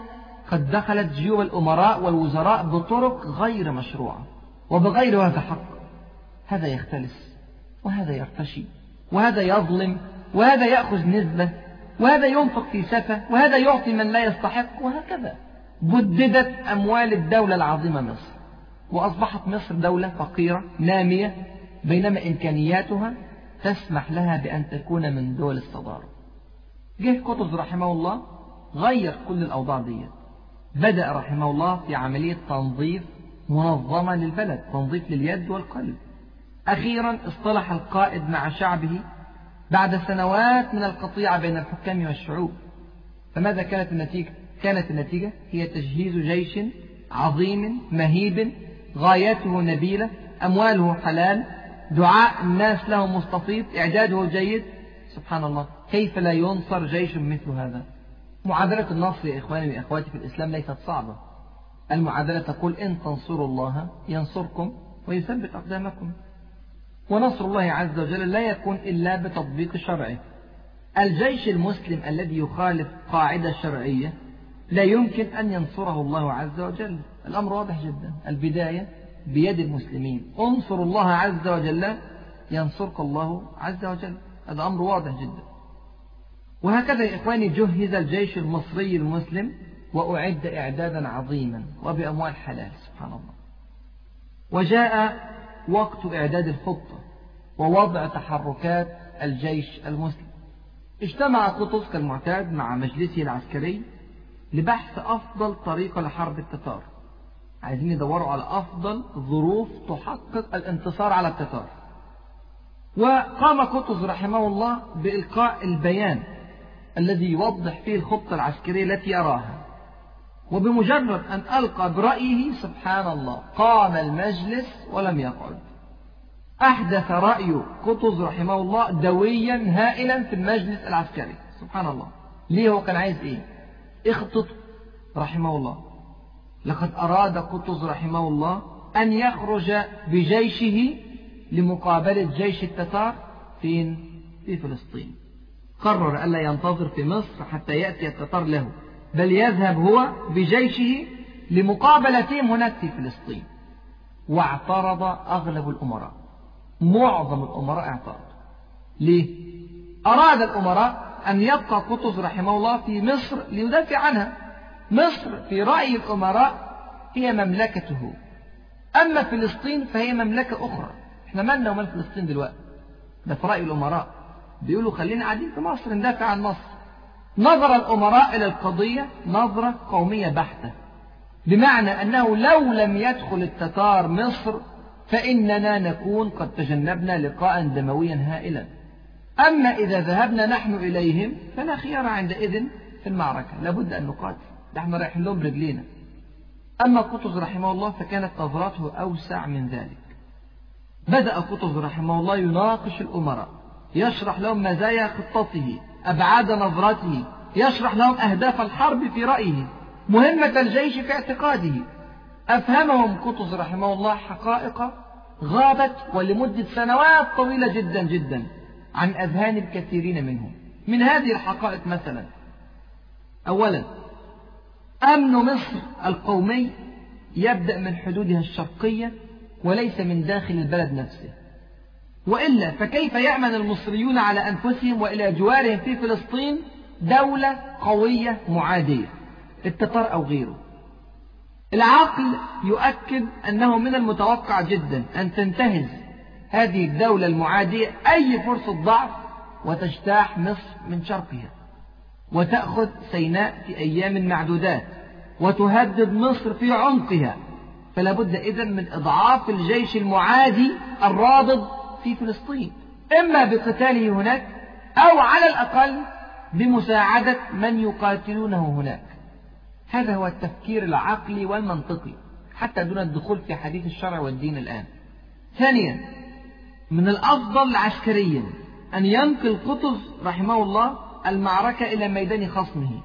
S1: قد دخلت جيوب الأمراء والوزراء بطرق غير مشروعة وبغير هذا حق. هذا يختلس وهذا يرتشي وهذا يظلم وهذا يأخذ نسبة وهذا ينفق في سفة وهذا يعطي من لا يستحق وهكذا. بددت أموال الدولة العظيمة مصر وأصبحت مصر دولة فقيرة نامية بينما إمكانياتها تسمح لها بأن تكون من دول الصدارة. جه قطز رحمه الله غير كل الأوضاع دي بدأ رحمه الله في عملية تنظيف منظمة للبلد تنظيف لليد والقلب. أخيرا اصطلح القائد مع شعبه بعد سنوات من القطيعة بين الحكام والشعوب. فماذا كانت النتيجة؟ كانت النتيجة هي تجهيز جيش عظيم مهيب غايته نبيلة أمواله حلال دعاء الناس له مستفيض إعداده جيد. سبحان الله كيف لا ينصر جيش مثل هذا؟ معادلة النصر يا إخواني وأخواتي في الإسلام ليست صعبة. المعادلة تقول إن تنصروا الله ينصركم ويثبت أقدامكم. ونصر الله عز وجل لا يكون إلا بتطبيق شرعه. الجيش المسلم الذي يخالف قاعدة شرعية لا يمكن أن ينصره الله عز وجل. الأمر واضح جدا. البداية بيد المسلمين. انصروا الله عز وجل ينصرك الله عز وجل. هذا أمر واضح جدا. وهكذا يا إخواني جهز الجيش المصري المسلم وأعد إعدادا عظيما وبأموال حلال سبحان الله. وجاء وقت إعداد الخطة ووضع تحركات الجيش المسلم. اجتمع قطز كالمعتاد مع مجلسه العسكري لبحث أفضل طريقة لحرب التتار. عايزين يدوروا على أفضل ظروف تحقق الانتصار على التتار. وقام قطز رحمه الله بإلقاء البيان الذي يوضح فيه الخطة العسكرية التي يراها وبمجرد أن ألقى برأيه سبحان الله قام المجلس ولم يقعد. أحدث رأي قطز رحمه الله دويا هائلا في المجلس العسكري. سبحان الله ليه هو كان عايز إيه؟ اخطط. رحمه الله. لقد أراد قطز رحمه الله أن يخرج بجيشه لمقابلة جيش التتار فين؟ في فلسطين. قرر ألا ينتظر في مصر حتى يأتي التتار له بل يذهب هو بجيشه لمقابلتهم هناك في فلسطين. واعترض أغلب الأمراء معظم الأمراء اعترضوا ليه؟ أراد الأمراء أن يبقى قطز رحمه الله في مصر ليدافع عنها. مصر في رأي الأمراء هي مملكته. أما فلسطين فهي مملكة أخرى. إحنا مالنا ومال فلسطين دلوقتي. ده في رأي الأمراء. بيقولوا خلينا قاعدين في مصر ندافع عن مصر. نظر الأمراء إلى القضية نظرة قومية بحتة. بمعنى أنه لو لم يدخل التتار مصر فإننا نكون قد تجنبنا لقاء دمويا هائلا. أما إذا ذهبنا نحن إليهم فلا خيار عندئذ في المعركة. لابد أن نقاتل. ده إحنا رايحين لهم رجلينا أما قطز رحمه الله فكانت نظراته أوسع من ذلك. بدأ قطز رحمه الله يناقش الأمراء. يشرح لهم مزايا خطته أبعاد نظرته يشرح لهم أهداف الحرب في رأيه مهمة الجيش في اعتقاده. أفهمهم قطز رحمه الله حقائق غابت ولمدة سنوات طويلة جدا جدا عن أذهان الكثيرين منهم. من هذه الحقائق مثلا أولا أمن مصر القومي يبدأ من حدودها الشرقية وليس من داخل البلد نفسه. وإلا فكيف يأمن المصريون على أنفسهم وإلى جوارهم في فلسطين دولة قوية معادية؟ التتار أو غيره. العقل يؤكد أنه من المتوقع جدا أن تنتهز هذه الدولة المعادية أي فرصة ضعف وتجتاح مصر من شرقها وتأخذ سيناء في أيام معدودات وتهدد مصر في عمقها. فلا بد إذن من إضعاف الجيش المعادي الرابض في فلسطين. إما بقتاله هناك أو على الأقل بمساعدة من يقاتلونه هناك. هذا هو التفكير العقلي والمنطقي حتى دون الدخول في حديث الشرع والدين الآن. ثانيا من الأفضل عسكريا أن ينقل قطز رحمه الله المعركة إلى ميدان خصمه.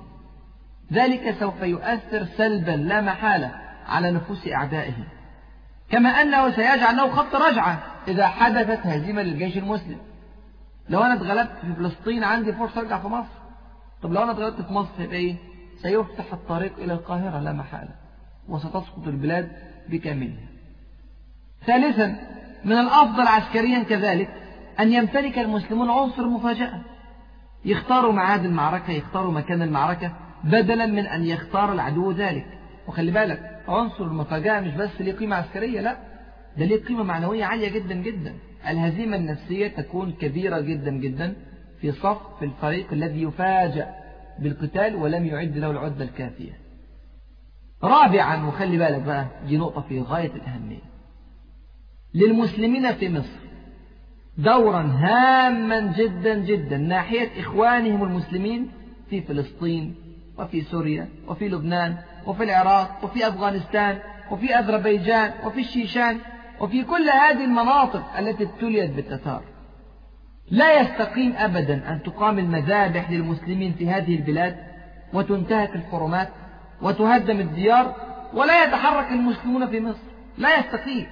S1: ذلك سوف يؤثر سلبا لا محالة على نفوس أعدائه. كما أنه سيجعل له خط رجعة إذا حدثت هزيمة للجيش المسلم. لو أنا اتغلبت في فلسطين عندي فرصة أرجع في مصر. طب لو أنا اتغلبت في مصر يبقى إيه؟ سيفتح الطريق إلى القاهرة لا محالة. وستسقط البلاد بكاملها. ثالثا من الأفضل عسكريا كذلك أن يمتلك المسلمون عنصر مفاجأة. يختاروا ميعاد المعركة يختاروا مكان المعركة بدلا من أن يختار العدو ذلك. وخلي بالك عنصر المفاجأة مش بس ليه قيمة عسكرية لا ده ليه قيمة معنوية عالية جدا جدا. الهزيمة النفسية تكون كبيرة جدا جدا في صف الفريق الذي يفاجأ بالقتال ولم يعد له العدة الكافية. رابعا وخلي بالك بقى دي نقطة في غاية الأهمية. للمسلمين في مصر دورا هاما جدا جدا ناحية إخوانهم المسلمين في فلسطين وفي سوريا وفي لبنان وفي العراق وفي أفغانستان وفي أذربيجان وفي الشيشان وفي كل هذه المناطق التي ابتليت بالتتار. لا يستقيم أبدا أن تقام المذابح للمسلمين في هذه البلاد وتنتهك الحرمات وتهدم الديار ولا يتحرك المسلمون في مصر. لا يستقيم.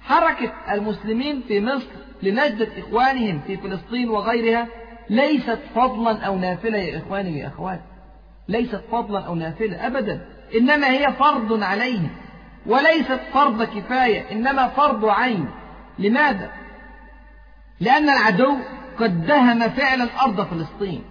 S1: حركة المسلمين في مصر لنجدة إخوانهم في فلسطين وغيرها ليست فضلا أو نافلة يا إخواني يا أخواتي ليست فضلا أو نافلة أبدا. إنما هي فرض عليهم وليست فرض كفاية إنما فرض عين. لماذا؟ لأن العدو قد دهم فعلا أرض فلسطين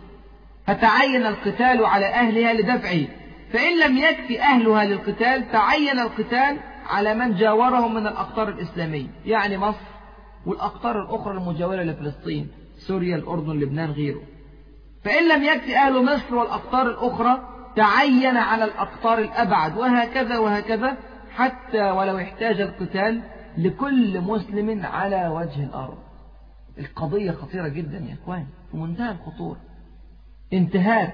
S1: فتعين القتال على أهلها لدفعه. فإن لم يكفي أهلها للقتال تعين القتال على من جاورهم من الأقطار الإسلامية يعني مصر والأقطار الأخرى المجاورة لفلسطين سوريا الأردن لبنان غيره. فإن لم يكفي أهل مصر والأقطار الأخرى تعين على الأقطار الأبعد وهكذا وهكذا حتى ولو احتاج القتال لكل مسلم على وجه الأرض. القضية خطيرة جدا يا إخواني في منتهى الخطورة. انتهاك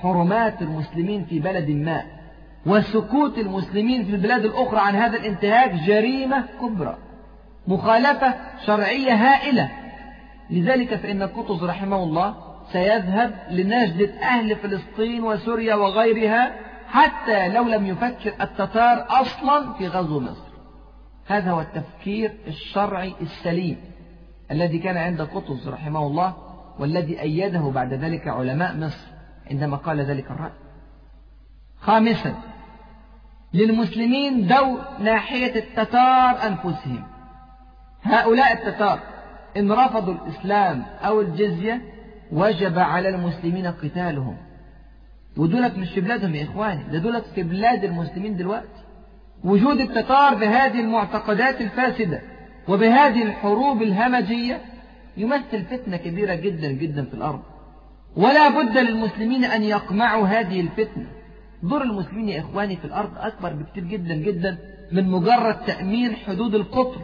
S1: حرمات المسلمين في بلد ما وسكوت المسلمين في البلاد الأخرى عن هذا الانتهاك جريمة كبرى. مخالفة شرعية هائلة. لذلك فإن قطز رحمه الله سيذهب لنجدة أهل فلسطين وسوريا وغيرها حتى لو لم يفكر التتار أصلا في غزو مصر. هذا هو التفكير الشرعي السليم الذي كان عند قطز رحمه الله والذي أيده بعد ذلك علماء مصر عندما قال ذلك الرأي. خامسا للمسلمين دور ناحية التتار أنفسهم. هؤلاء التتار إن رفضوا الإسلام أو الجزية وجب على المسلمين قتالهم. ودولت مش في بلادهم يا إخواني ده دولت في بلاد المسلمين دلوقتي. وجود التتار بهذه المعتقدات الفاسدة وبهذه الحروب الهمجية يمثل فتنة كبيرة جدا جدا في الأرض. ولا بد للمسلمين أن يقمعوا هذه الفتنة. دور المسلمين يا إخواني في الأرض أكبر بكثير جدا جدا من مجرد تأمين حدود القطر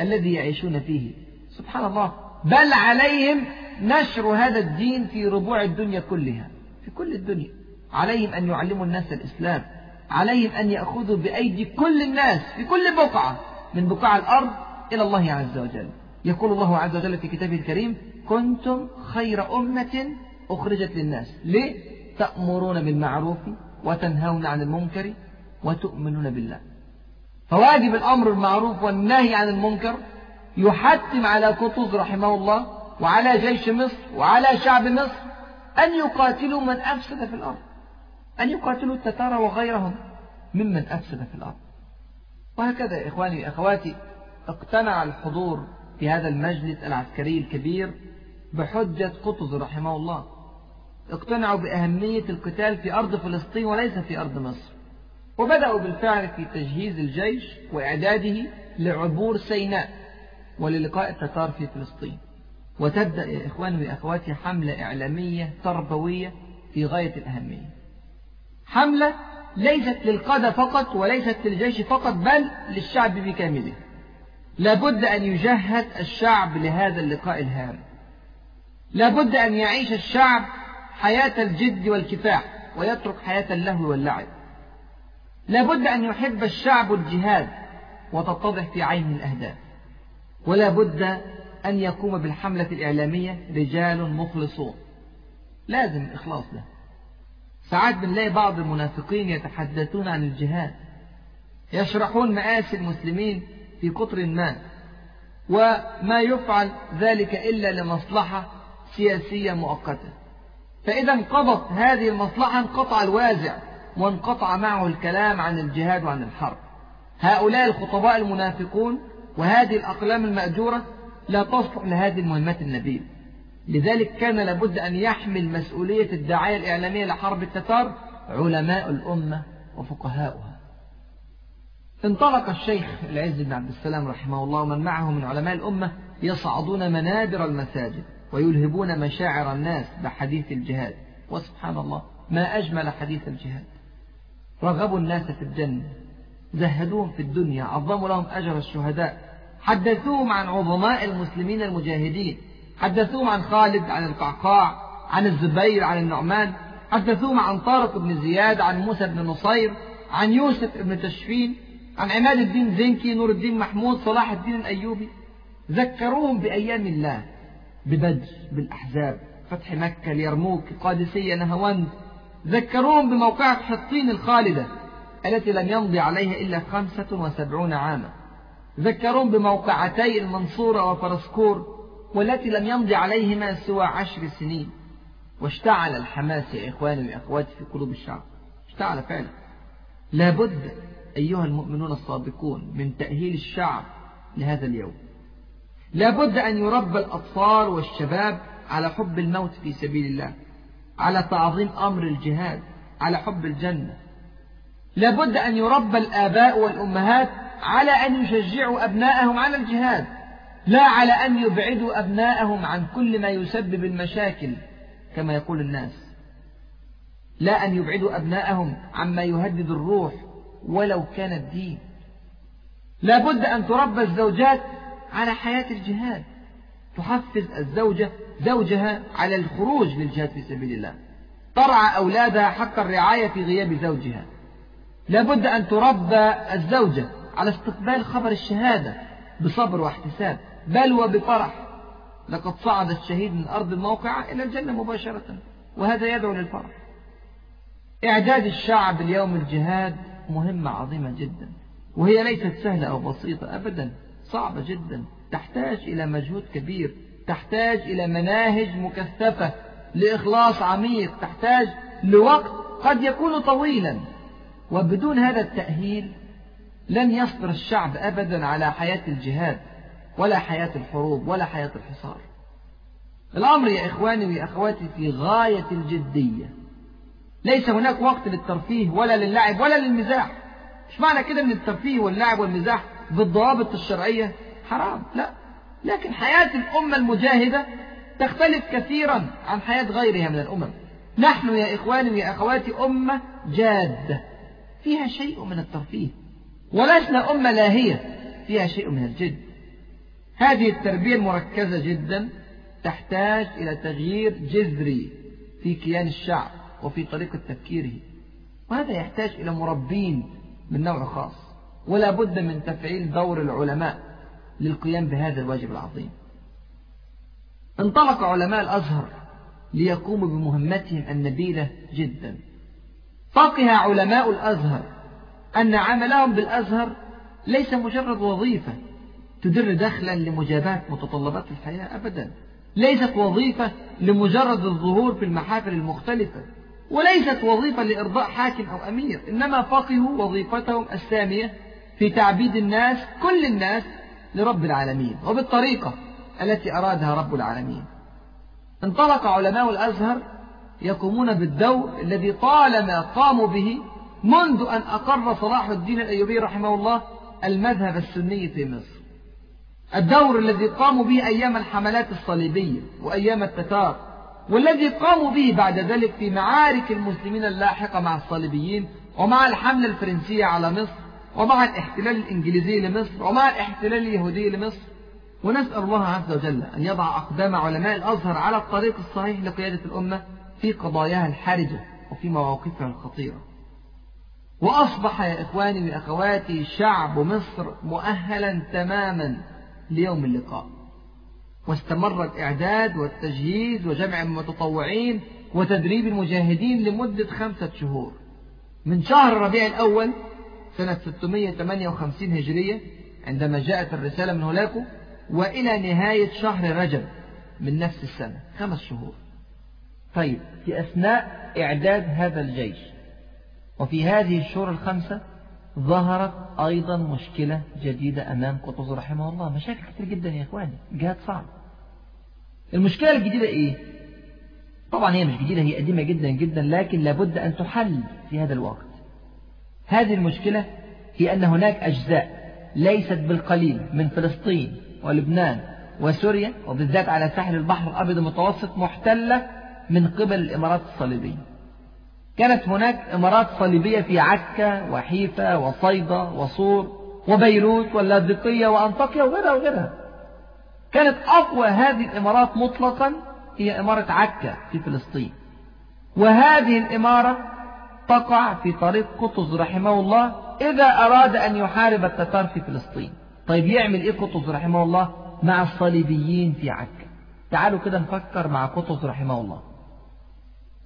S1: الذي يعيشون فيه. سبحان الله. بل عليهم نشر هذا الدين في ربوع الدنيا كلها في كل الدنيا. عليهم أن يعلموا الناس الإسلام عليهم أن يأخذوا بأيدي كل الناس في كل بقعة من بقاع الأرض إلى الله عز وجل. يقول الله عز وجل في كتابه الكريم كنتم خير أمة أخرجت للناس. ليه؟ تأمرون بالمعروف وتنهون عن المنكر وتؤمنون بالله. فواجب الأمر بالمعروف والنهي عن المنكر يحتم على قطز رحمه الله وعلى جيش مصر وعلى شعب مصر أن يقاتلوا من أفسد في الأرض. أن يقاتلوا التتار وغيرهم ممن أفسد في الأرض. وهكذا يا إخواني وأخواتي اقتنع الحضور في هذا المجلس العسكري الكبير بحجة قطز رحمه الله. اقتنعوا بأهمية القتال في أرض فلسطين وليس في أرض مصر. وبدأوا بالفعل في تجهيز الجيش وإعداده لعبور سيناء. وللقاء التتار في فلسطين. وتبدأ يا إخواني وأخواتي حملة إعلامية تربوية في غاية الأهمية. حملة ليست للقادة فقط وليست للجيش فقط بل للشعب بكامله. لابد أن يجهز الشعب لهذا اللقاء الهام. لابد أن يعيش الشعب حياة الجد والكفاح ويترك حياة اللهو واللعب. لابد أن يحب الشعب الجهاد وتتضح في عينه الأهداف. ولا بد أن يقوم بالحملة الإعلامية رجال مخلصون. لازم الإخلاص ده. ساعات بنلاقي بعض المنافقين يتحدثون عن الجهاد. يشرحون مآسي المسلمين في قطر ما. وما يفعل ذلك إلا لمصلحة سياسية مؤقتة. فإذا انقضت هذه المصلحة انقطع الوازع وانقطع معه الكلام عن الجهاد وعن الحرب. هؤلاء الخطباء المنافقون وهذه الأقلام المأجورة لا تصلح لهذه المهمات النبيل. لذلك كان لابد أن يحمل مسؤولية الدعاية الإعلامية لحرب التتار علماء الأمة وفقهاؤها. انطلق الشيخ العز بن عبد السلام رحمه الله ومن معه من علماء الأمة يصعدون منابر المساجد ويلهبون مشاعر الناس بحديث الجهاد. وسبحان الله ما أجمل حديث الجهاد. رغبوا الناس في الجنة. زهدوهم في الدنيا عظموا لهم أجر الشهداء. حدثوهم عن عظماء المسلمين المجاهدين. حدثوهم عن خالد عن القعقاع عن الزبير عن النعمان. حدثوهم عن طارق بن زياد عن موسى بن نصير عن يوسف بن تشفين عن عماد الدين زنكي نور الدين محمود صلاح الدين الأيوبي. ذكروهم بأيام الله ببدر بالأحزاب فتح مكة اليرموك القادسية نهواند ذكروهم بموقعة حطين الخالدة. التي لم يمضي عليها إلا خمسة وسبعون عاما. ذكروهم بموقعتي المنصورة وفرسكور والتي لم يمضي عليهما سوى عشر سنين. واشتعل الحماس يا إخواني وأخواتي في قلوب الشعب. اشتعل فعلا. لابد أيها المؤمنون الصادقون من تأهيل الشعب لهذا اليوم. لابد أن يربى الأطفال والشباب على حب الموت في سبيل الله على تعظيم أمر الجهاد على حب الجنة. لابد أن يربى الآباء والأمهات على أن يشجعوا أبناءهم على الجهاد لا على أن يبعدوا أبناءهم عن كل ما يسبب المشاكل كما يقول الناس. لا أن يبعدوا أبناءهم عما يهدد الروح ولو كان الدين. لابد أن تربى الزوجات على حياة الجهاد. تحفز الزوجة زوجها على الخروج للجهاد في سبيل الله. ترعى أولادها حق الرعاية في غياب زوجها. لابد أن تربى الزوجة على استقبال خبر الشهادة بصبر واحتساب بل وبفرح لقد صعد الشهيد من أرض الموقع إلى الجنة مباشرة وهذا يدعو للفرح. إعداد الشعب اليوم الجهاد مهمة عظيمة جدا وهي ليست سهلة أو بسيطة أبدا صعبة جدا تحتاج إلى مجهود كبير تحتاج إلى مناهج مكثفة لإخلاص عميق تحتاج لوقت قد يكون طويلا. وبدون هذا التأهيل لن يصبر الشعب أبدا على حياة الجهاد ولا حياة الحروب ولا حياة الحصار. الأمر يا إخواني ويا أخواتي في غاية الجدية. ليس هناك وقت للترفيه ولا للعب ولا للمزاح. مش معنى كده ان الترفيه واللعب والمزاح بالضوابط الشرعية؟ حرام لا. لكن حياة الأمة المجاهدة تختلف كثيرا عن حياة غيرها من الأمم. نحن يا إخواني ويا أخواتي أمة جادة. فيها شيء من الترفيه ولسنا أمة لاهية فيها شيء من الجد. هذه التربية المركزة جدا تحتاج إلى تغيير جذري في كيان الشعب وفي طريقة تفكيره. وهذا يحتاج إلى مربين من نوع خاص ولا بد من تفعيل دور العلماء للقيام بهذا الواجب العظيم. انطلق علماء الأزهر ليقوموا بمهمتهم النبيلة جدا. فقه علماء الأزهر أن عملهم بالأزهر ليس مجرد وظيفة تدر دخلا لمجابات متطلبات الحياة أبدا. ليست وظيفة لمجرد الظهور في المحافل المختلفة وليست وظيفة لإرضاء حاكم أو أمير إنما فقهوا وظيفتهم السامية في تعبيد الناس كل الناس لرب العالمين وبالطريقة التي أرادها رب العالمين. انطلق علماء الأزهر يقومون بالدور الذي طالما قاموا به منذ أن أقر صلاح الدين الأيوبي رحمه الله المذهب السني في مصر. الدور الذي قاموا به أيام الحملات الصليبية وأيام التتار والذي قاموا به بعد ذلك في معارك المسلمين اللاحقة مع الصليبيين ومع الحملة الفرنسية على مصر ومع الاحتلال الإنجليزي لمصر ومع الاحتلال اليهودي لمصر. ونسأل الله عز وجل أن يضع أقدام علماء الأزهر على الطريق الصحيح لقيادة الأمة في قضاياها الحرجة وفي مواقفها الخطيرة. وأصبح يا إخواني وأخواتي شعب مصر مؤهلا تماما ليوم اللقاء. واستمر الإعداد والتجهيز وجمع المتطوعين وتدريب المجاهدين لمدة خمسة شهور. من شهر ربيع الأول سنة 658 هجرية عندما جاءت الرسالة من هولاكو وإلى نهاية شهر رجب من نفس السنة خمس شهور. طيب في أثناء إعداد هذا الجيش وفي هذه الشهور الخمسة ظهرت أيضا مشكلة جديدة أمام قطز رحمه الله. مشاكل كثير جدا يا إخواني جهاد صعب المشكلة الجديدة إيه؟ طبعا هي مش جديدة هي قديمة جدا جدا لكن لابد أن تحل في هذا الوقت. هذه المشكلة هي أن هناك أجزاء ليست بالقليل من فلسطين ولبنان وسوريا وبالذات على ساحل البحر الأبيض المتوسط محتلة من قبل الإمارات الصليبية. كانت هناك إمارات صليبية في عكا وحيفا وصيدا وصور وبيروت واللاذقية وأنطاكيا وغيرها وغيرها. كانت أقوى هذه الإمارات مطلقا هي إمارة عكا في فلسطين. وهذه الإمارة تقع في طريق قطز رحمه الله إذا أراد أن يحارب التتار في فلسطين. طيب يعمل إيه قطز رحمه الله؟ مع الصليبيين في عكا تعالوا كده نفكر مع قطز رحمه الله.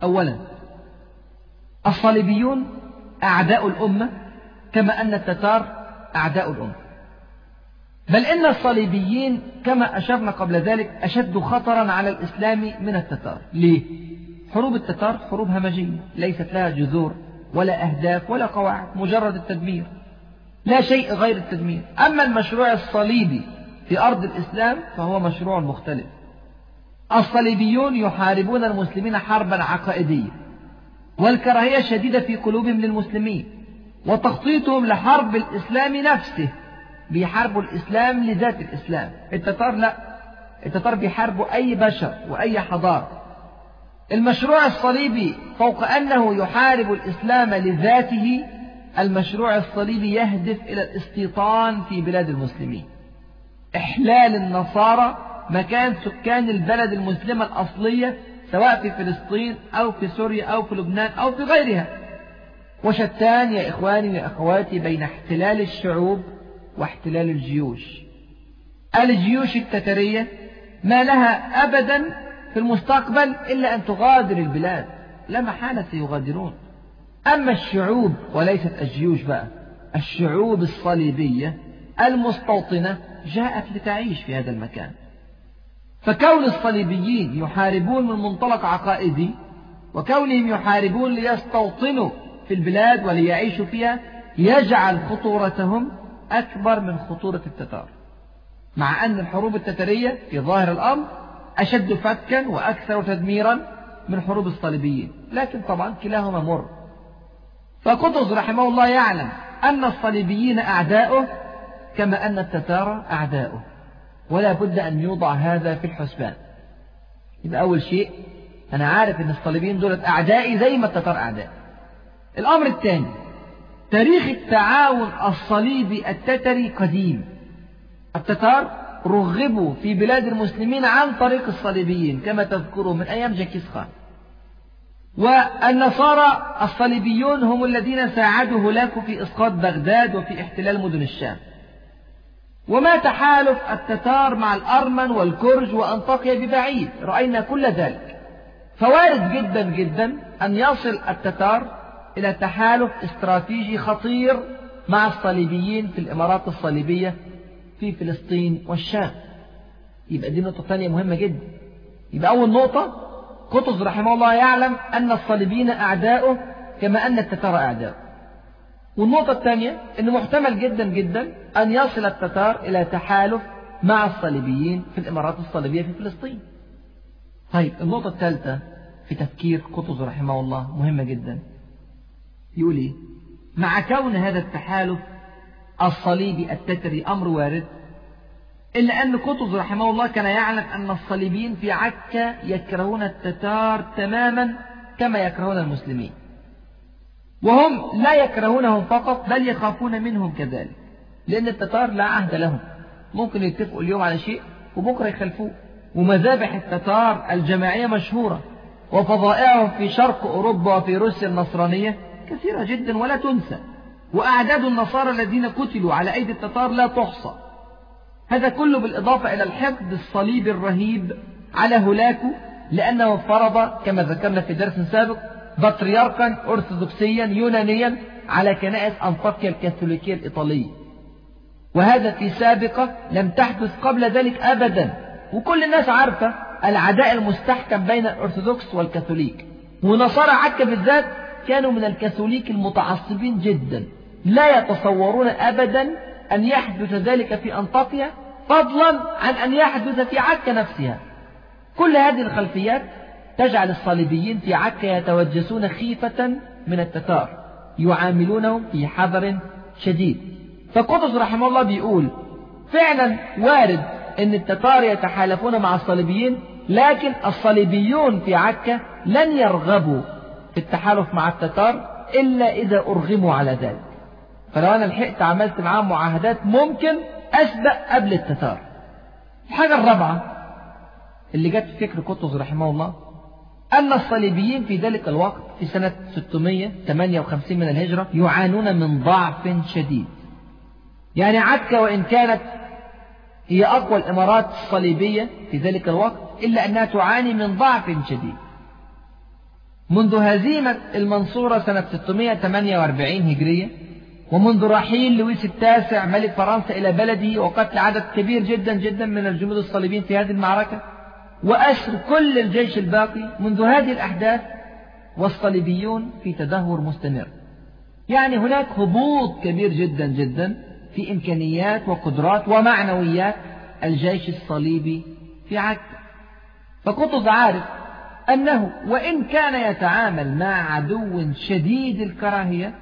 S1: أولا الصليبيون أعداء الأمة كما أن التتار أعداء الأمة. بل إن الصليبيين كما أشرنا قبل ذلك أشد خطرا على الإسلام من التتار. ليه؟ حروب التتار حروب همجية ليست لها جذور ولا أهداف ولا قواعد مجرد التدمير لا شيء غير التدمير. أما المشروع الصليبي في أرض الإسلام فهو مشروع مختلف. الصليبيون يحاربون المسلمين حربا عقائدية والكراهية شديدة في قلوبهم للمسلمين وتخطيطهم لحرب الإسلام نفسه بيحاربوا الإسلام لذات الإسلام. التتار لا التتار بيحاربوا أي بشر وأي حضارة. المشروع الصليبي فوق أنه يحارب الإسلام لذاته المشروع الصليبي يهدف إلى الاستيطان في بلاد المسلمين. إحلال النصارى مكان سكان البلد المسلمة الأصلية سواء في فلسطين أو في سوريا أو في لبنان أو في غيرها. وشتان يا إخواني يا أخواتي بين احتلال الشعوب واحتلال الجيوش. الجيوش التترية ما لها أبدا في المستقبل إلا أن تغادر البلاد. لا محالة سيغادرون. أما الشعوب وليست الجيوش بقى الشعوب الصليبية المستوطنة جاءت لتعيش في هذا المكان. فكون الصليبيين يحاربون من منطلق عقائدي وكونهم يحاربون ليستوطنوا في البلاد وليعيشوا فيها يجعل خطورتهم أكبر من خطورة التتار. مع أن الحروب التترية في ظاهر الأمر أشد فتكا وأكثر تدميرا من حروب الصليبيين. لكن طبعا كلاهما مر. فقطز رحمه الله يعلم أن الصليبيين أعداؤه كما أن التتار أعداؤه. ولا بد أن يوضع هذا في الحسبان. يبقى أول شيء أنا عارف أن الصليبيين دولت أعدائي زي ما التتار أعداء الأمر الثاني تاريخ التعاون الصليبي التتري قديم. التتار رغبوا في بلاد المسلمين عن طريق الصليبيين كما تذكروا من أيام جنكيز خان. والنصارى الصليبيون هم الذين ساعدوا هولاكو في إسقاط بغداد وفي احتلال مدن الشام. وما تحالف التتار مع الأرمن والكرج وأنطاكيا ببعيد. رأينا كل ذلك. فوارد جدا جدا أن يصل التتار إلى تحالف استراتيجي خطير مع الصليبيين في الإمارات الصليبية في فلسطين والشام. يبقى دي نقطة ثانية مهمة جدا. يبقى أول نقطة قطز رحمه الله يعلم أن الصليبيين أعداؤه كما أن التتار أعداؤه. والنقطة الثانية أنه محتمل جدا جدا أن يصل التتار إلى تحالف مع الصليبيين في الإمارات الصليبية في فلسطين. طيب النقطة الثالثة في تفكير قطز رحمه الله مهمة جدا. يقول إيه؟ مع كون هذا التحالف الصليبي التتري أمر وارد إلا أن قطز رحمه الله كان يعلم أن الصليبيين في عكا يكرهون التتار تماما كما يكرهون المسلمين. وهم لا يكرهونهم فقط بل يخافون منهم كذلك. لأن التتار لا عهد لهم. ممكن يتفقوا اليوم على شيء وبكرة يخلفوه. ومذابح التتار الجماعية مشهورة. وفضائعهم في شرق أوروبا وفي روسيا النصرانية كثيرة جدا ولا تنسى. وأعداد النصارى الذين قتلوا على أيدي التتار لا تحصى. هذا كله بالإضافة إلى الحقد الصليبي الرهيب على هولاكو لأنه فرض كما ذكرنا في درس سابق بطريركا أرثوذكسيا يونانيا على كنائس أنطاكيا الكاثوليكية الإيطالية. وهذا في سابقة لم تحدث قبل ذلك أبدا. وكل الناس عارفة العداء المستحكم بين الأرثوذكس والكاثوليك. ونصارى عكا بالذات كانوا من الكاثوليك المتعصبين جدا. لا يتصورون أبدا أن يحدث ذلك في أنطاكيا فضلا عن أن يحدث في عكا نفسها. كل هذه الخلفيات تجعل الصليبيين في عكا يتوجسون خيفة من التتار يعاملونهم في حذر شديد. فقطز رحمه الله بيقول فعلا وارد أن التتار يتحالفون مع الصليبيين لكن الصليبيون في عكا لن يرغبوا في التحالف مع التتار إلا إذا أرغموا على ذلك. فلو أنا لحقت عملت معاهم معاهدات ممكن أسبق قبل التتار. الحاجة الرابعة اللي جت في فكر قطز رحمه الله أن الصليبيين في ذلك الوقت في سنة 658 من الهجرة يعانون من ضعف شديد. يعني عكا وإن كانت هي أقوى الإمارات الصليبية في ذلك الوقت إلا أنها تعاني من ضعف شديد. منذ هزيمة المنصورة سنة 648 هجرية ومنذ رحيل لويس التاسع ملك فرنسا إلى بلده وقتل عدد كبير جدا جدا من الجنود الصليبيين في هذه المعركة وأسر كل الجيش الباقي منذ هذه الأحداث والصليبيون في تدهور مستمر. يعني هناك هبوط كبير جدا جدا في إمكانيات وقدرات ومعنويات الجيش الصليبي في عكا فقطز عارف أنه وإن كان يتعامل مع عدو شديد الكراهية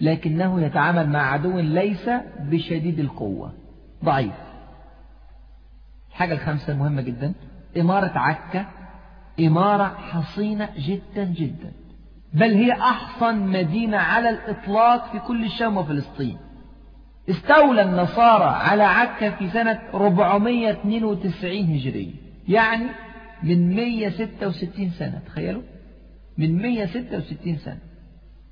S1: لكنه يتعامل مع عدو ليس بشديد القوة. ضعيف. الحاجة الخامسة مهمة جدا. إمارة عكا إمارة حصينة جدا جدا. بل هي أحصن مدينة على الإطلاق في كل الشام وفلسطين. استولى النصارى على عكا في سنة 492 هجرية. يعني من 166 سنة تخيلوا؟ من 166 سنة.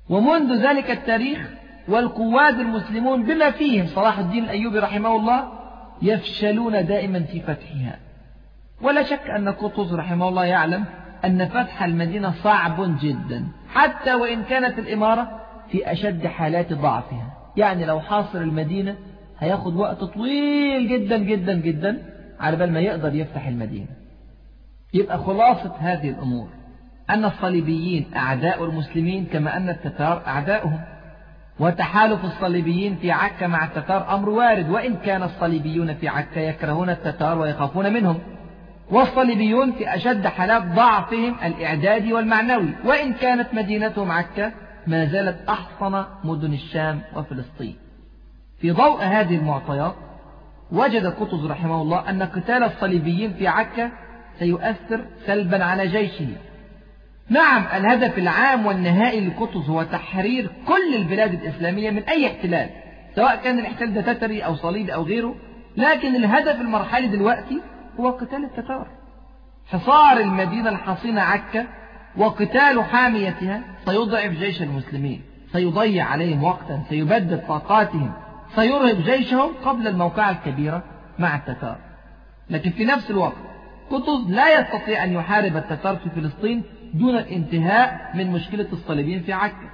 S1: ومنذ ذلك التاريخ والقواد المسلمون بما فيهم صلاح الدين الأيوبي رحمه الله يفشلون دائما في فتحها. ولا شك أن قطز رحمه الله يعلم أن فتح المدينة صعب جدا حتى وإن كانت الإمارة في أشد حالات ضعفها. يعني لو حاصر المدينة هياخد وقت طويل جدا جدا جدا على بال ما يقدر يفتح المدينة. يبقى خلاصة هذه الأمور أن الصليبيين أعداء المسلمين كما أن التتار أعداؤهم وتحالف الصليبيين في عكا مع التتار أمر وارد وإن كان الصليبيون في عكا يكرهون التتار ويخافون منهم. والصليبيون في أشد حالات ضعفهم الإعدادي والمعنوي وإن كانت مدينتهم عكا ما زالت أحصن مدن الشام وفلسطين. في ضوء هذه المعطيات وجد قطز رحمه الله أن قتال الصليبيين في عكا سيؤثر سلبا على جيشه. نعم الهدف العام والنهائي لقطز هو تحرير كل البلاد الإسلامية من أي احتلال سواء كان الاحتلال ده تتري أو صليبي أو غيره لكن الهدف المرحلي دلوقتي هو قتال التتار. حصار المدينة الحصينة عكا وقتال حاميتها سيضعف جيش المسلمين سيضيع عليهم وقتا سيبدد طاقاتهم سيرهب جيشهم قبل الموقعة الكبيرة مع التتار. لكن في نفس الوقت قطز لا يستطيع أن يحارب التتار في فلسطين دون الانتهاء من مشكلة الصليبيين في عكا.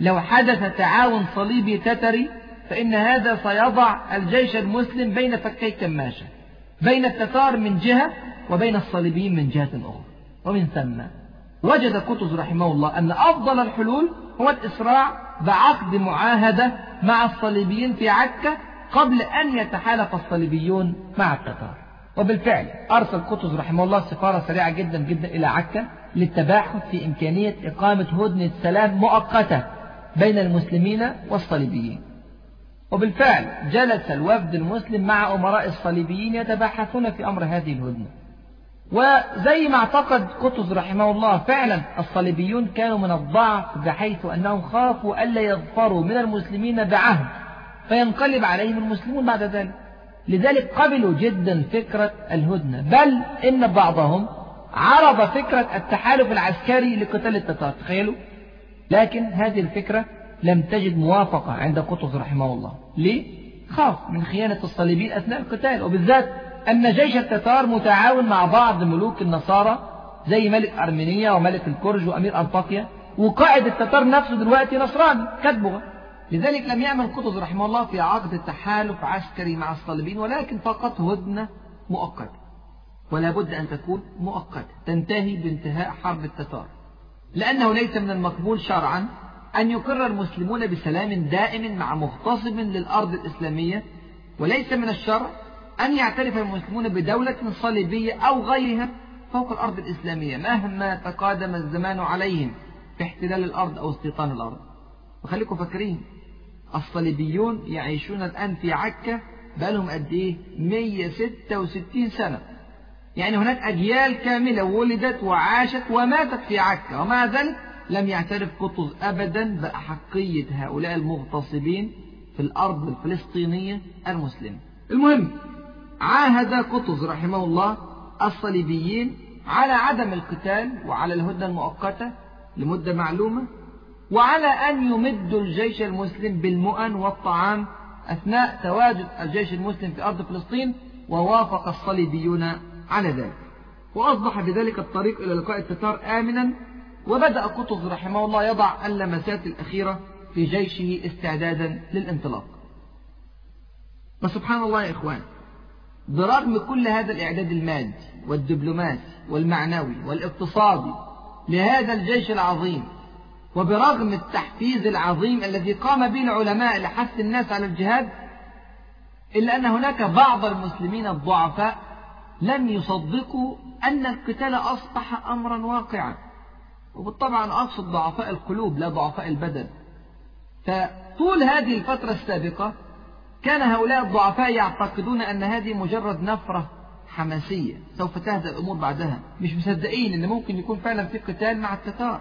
S1: لو حدث تعاون صليبي تتري فإن هذا سيضع الجيش المسلم بين فكي كماشة. بين التتار من جهة وبين الصليبيين من جهة أخرى. ومن ثم وجد قطز رحمه الله أن أفضل الحلول هو الإسراع بعقد معاهدة مع الصليبيين في عكا قبل أن يتحالف الصليبيون مع التتار. وبالفعل أرسل قطز رحمه الله سفارة سريعة جدا جدا إلى عكا للتباحث في إمكانية إقامة هدنة سلام مؤقتة بين المسلمين والصليبيين. وبالفعل جلس الوفد المسلم مع أمراء الصليبيين يتباحثون في أمر هذه الهدنة. وزي ما اعتقد قطز رحمه الله فعلا الصليبيون كانوا من الضعف بحيث أنهم خافوا ألا يظفروا من المسلمين بعهد فينقلب عليهم المسلمون بعد ذلك. لذلك قبلوا جدا فكرة الهدنة. بل إن بعضهم عرض فكرة التحالف العسكري لقتال التتار تخيلوا؟ لكن هذه الفكرة لم تجد موافقة عند قطز رحمه الله. ليه؟ خاف من خيانة الصليبيين أثناء القتال وبالذات أن جيش التتار متعاون مع بعض ملوك النصارى زي ملك أرمينيا وملك الكرج وأمير أنطاكيا. وقائد التتار نفسه دلوقتي نصراني كاتبه. لذلك لم يعمل قطز رحمه الله في عقد تحالف عسكري مع الصليبيين ولكن فقط هدنة مؤقتة. ولا بد أن تكون مؤقتة تنتهي بانتهاء حرب التتار. لأنه ليس من المقبول شرعا أن يقر المسلمون بسلام دائم مع مغتصب للأرض الإسلامية وليس من الشرع أن يعترف المسلمون بدولة صليبية أو غيرها فوق الأرض الإسلامية مهما تقادم الزمان عليهم في احتلال الأرض أو استيطان الأرض. وخليكم فاكرين الصليبيون يعيشون الآن في عكا بقالهم قد إيه؟ 166 سنة. يعني هناك أجيال كاملة ولدت وعاشت وماتت في عكا ومع ذلك لم يعترف قطز أبدا بأحقية هؤلاء المغتصبين في الأرض الفلسطينية المسلمة. المهم عاهد قطز رحمه الله الصليبيين على عدم القتال وعلى الهدنة المؤقتة لمدة معلومة وعلى أن يمدوا الجيش المسلم بالمؤن والطعام أثناء تواجد الجيش المسلم في أرض فلسطين ووافق الصليبيون على ذلك. وأصبح بذلك الطريق إلى لقاء التتار آمنا وبدأ قطز رحمه الله يضع اللمسات الأخيرة في جيشه استعدادا للانطلاق. وسبحان الله يا إخوان برغم كل هذا الإعداد المادي والدبلوماسي والمعنوي والاقتصادي لهذا الجيش العظيم وبرغم التحفيز العظيم الذي قام به العلماء لحث الناس على الجهاد إلا أن هناك بعض المسلمين الضعفاء لم يصدقوا أن القتال أصبح أمرا واقعا. وبالطبع أنا أقصد ضعفاء القلوب لا ضعفاء البدن. فطول هذه الفترة السابقة كان هؤلاء الضعفاء يعتقدون أن هذه مجرد نفرة حماسية. سوف تهدأ الأمور بعدها. مش مصدقين أن ممكن يكون فعلا في قتال مع التتار.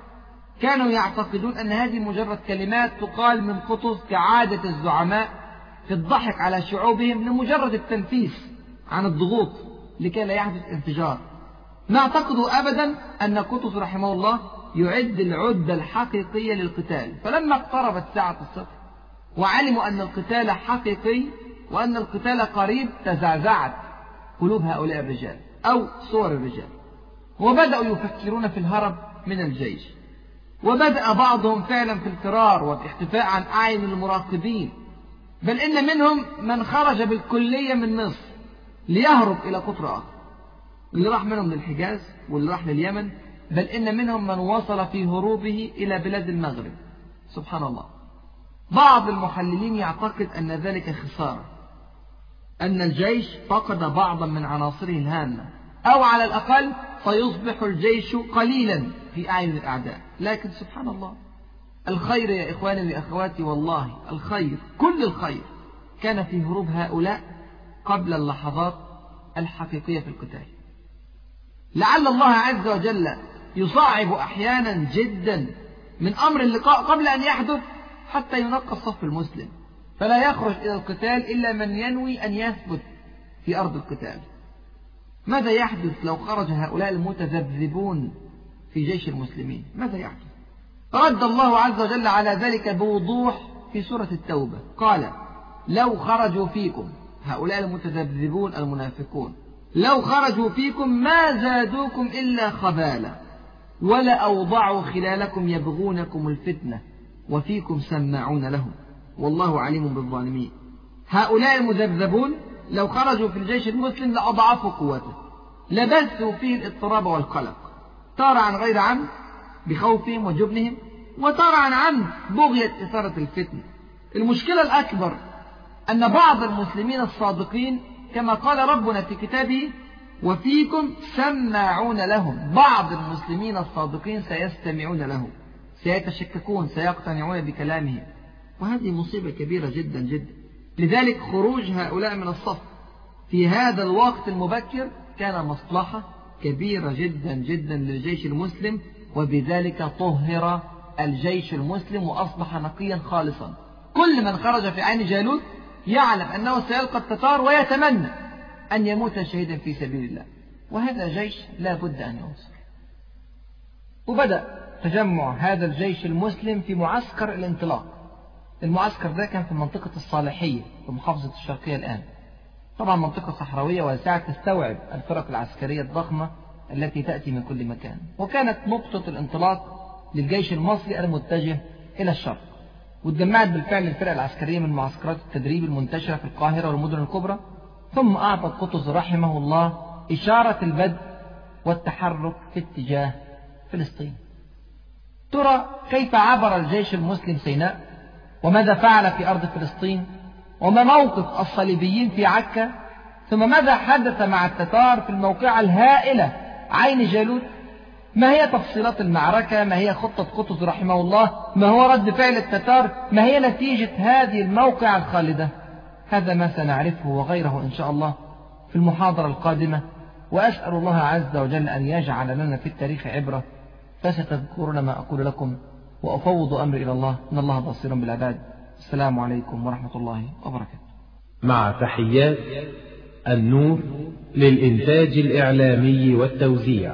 S1: كانوا يعتقدون أن هذه مجرد كلمات تقال من قطز كعادة الزعماء في الضحك على شعوبهم لمجرد التنفيس عن الضغوط لكي لا يحدث انفجار. اعتقدوا أبدا أن قطز رحمه الله يعد العدة الحقيقية للقتال. فلما اقتربت ساعة الصفر وعلموا أن القتال حقيقي وأن القتال قريب تزعزعت قلوب هؤلاء الرجال أو صور الرجال. وبدأوا يفكرون في الهرب من الجيش. وبدأ بعضهم فعلا في الفرار والاختفاء عن أعين المراقبين. بل إن منهم من خرج بالكلية من مصر ليهرب إلى قطر آخر. اللي راح منهم للحجاز واللي راح لليمن بل إن منهم من وصل في هروبه إلى بلاد المغرب. سبحان الله. بعض المحللين يعتقد أن ذلك خسارة. أن الجيش فقد بعضا من عناصره الهامة. أو على الأقل سيصبح الجيش قليلا في أعين الأعداء. لكن سبحان الله. الخير يا إخواني وأخواتي والله الخير كل الخير كان في هروب هؤلاء قبل اللحظات الحقيقية في القتال. لعل الله عز وجل يصعب أحيانا جدا من أمر اللقاء قبل أن يحدث حتى ينقى الصف المسلم. فلا يخرج إلى القتال إلا من ينوي أن يثبت في أرض القتال. ماذا يحدث لو خرج هؤلاء المتذبذبون في جيش المسلمين؟ ماذا يحدث؟ رد الله عز وجل على ذلك بوضوح في سورة التوبة. قال لو خرجوا فيكم هؤلاء المتذبذبون المنافقون. لو خرجوا فيكم ما زادوكم إلا خبالا. ولا أوضعوا خلالكم يبغونكم الفتنة وفيكم سماعون لهم. والله عليم بالظالمين. هؤلاء المذبذبون لو خرجوا في الجيش المسلم لأضعفوا قوته. لبثوا فيه الاضطراب والقلق. تارة عن غير عمد بخوفهم وجبنهم وتارة عن عمد بغية إثارة الفتنة. المشكلة الأكبر أن بعض المسلمين الصادقين كما قال ربنا في كتابه وفيكم سماعون لهم. بعض المسلمين الصادقين سيستمعون له سيتشككون سيقتنعون بكلامهم. وهذه مصيبة كبيرة جدا جدا. لذلك خروج هؤلاء من الصف في هذا الوقت المبكر كان مصلحة كبيرة جدا جدا للجيش المسلم وبذلك طهر الجيش المسلم وأصبح نقيا خالصا. كل من خرج في عين جالوت يعلم أنه سيلقى التتار ويتمنى. أن يموت شهيدا في سبيل الله. وهذا جيش لا بد أن ينصر. وبدأ تجمع هذا الجيش المسلم في معسكر الانطلاق. المعسكر ده كان في منطقة الصالحية في محافظة الشرقية الآن. طبعا منطقة صحراوية واسعة تستوعب الفرق العسكرية الضخمة التي تأتي من كل مكان. وكانت نقطة الانطلاق للجيش المصري المتجه إلى الشرق. واتجمعت بالفعل الفرق العسكرية من معسكرات التدريب المنتشرة في القاهرة والمدن الكبرى. ثم أعطت قطز رحمه الله إشارة البدء والتحرك في اتجاه فلسطين. ترى كيف عبر الجيش المسلم سيناء؟ وماذا فعل في أرض فلسطين؟ وما موقف الصليبيين في عكا؟ ثم ماذا حدث مع التتار في الموقعة الهائلة عين جالوت؟ ما هي تفصيلات المعركة؟ ما هي خطة قطز رحمه الله؟ ما هو رد فعل التتار؟ ما هي نتيجة هذه الموقعة الخالدة؟ هذا ما سنعرفه وغيره إن شاء الله في المحاضرة القادمة وأسأل الله عز وجل أن يجعل لنا في التاريخ عبرة. فستذكرون ما أقول لكم وأفوض أمري إلى الله. إن الله بصير بالعباد. السلام عليكم ورحمة الله وبركاته.
S2: مع تحيات النور للإنتاج الإعلامي والتوزيع.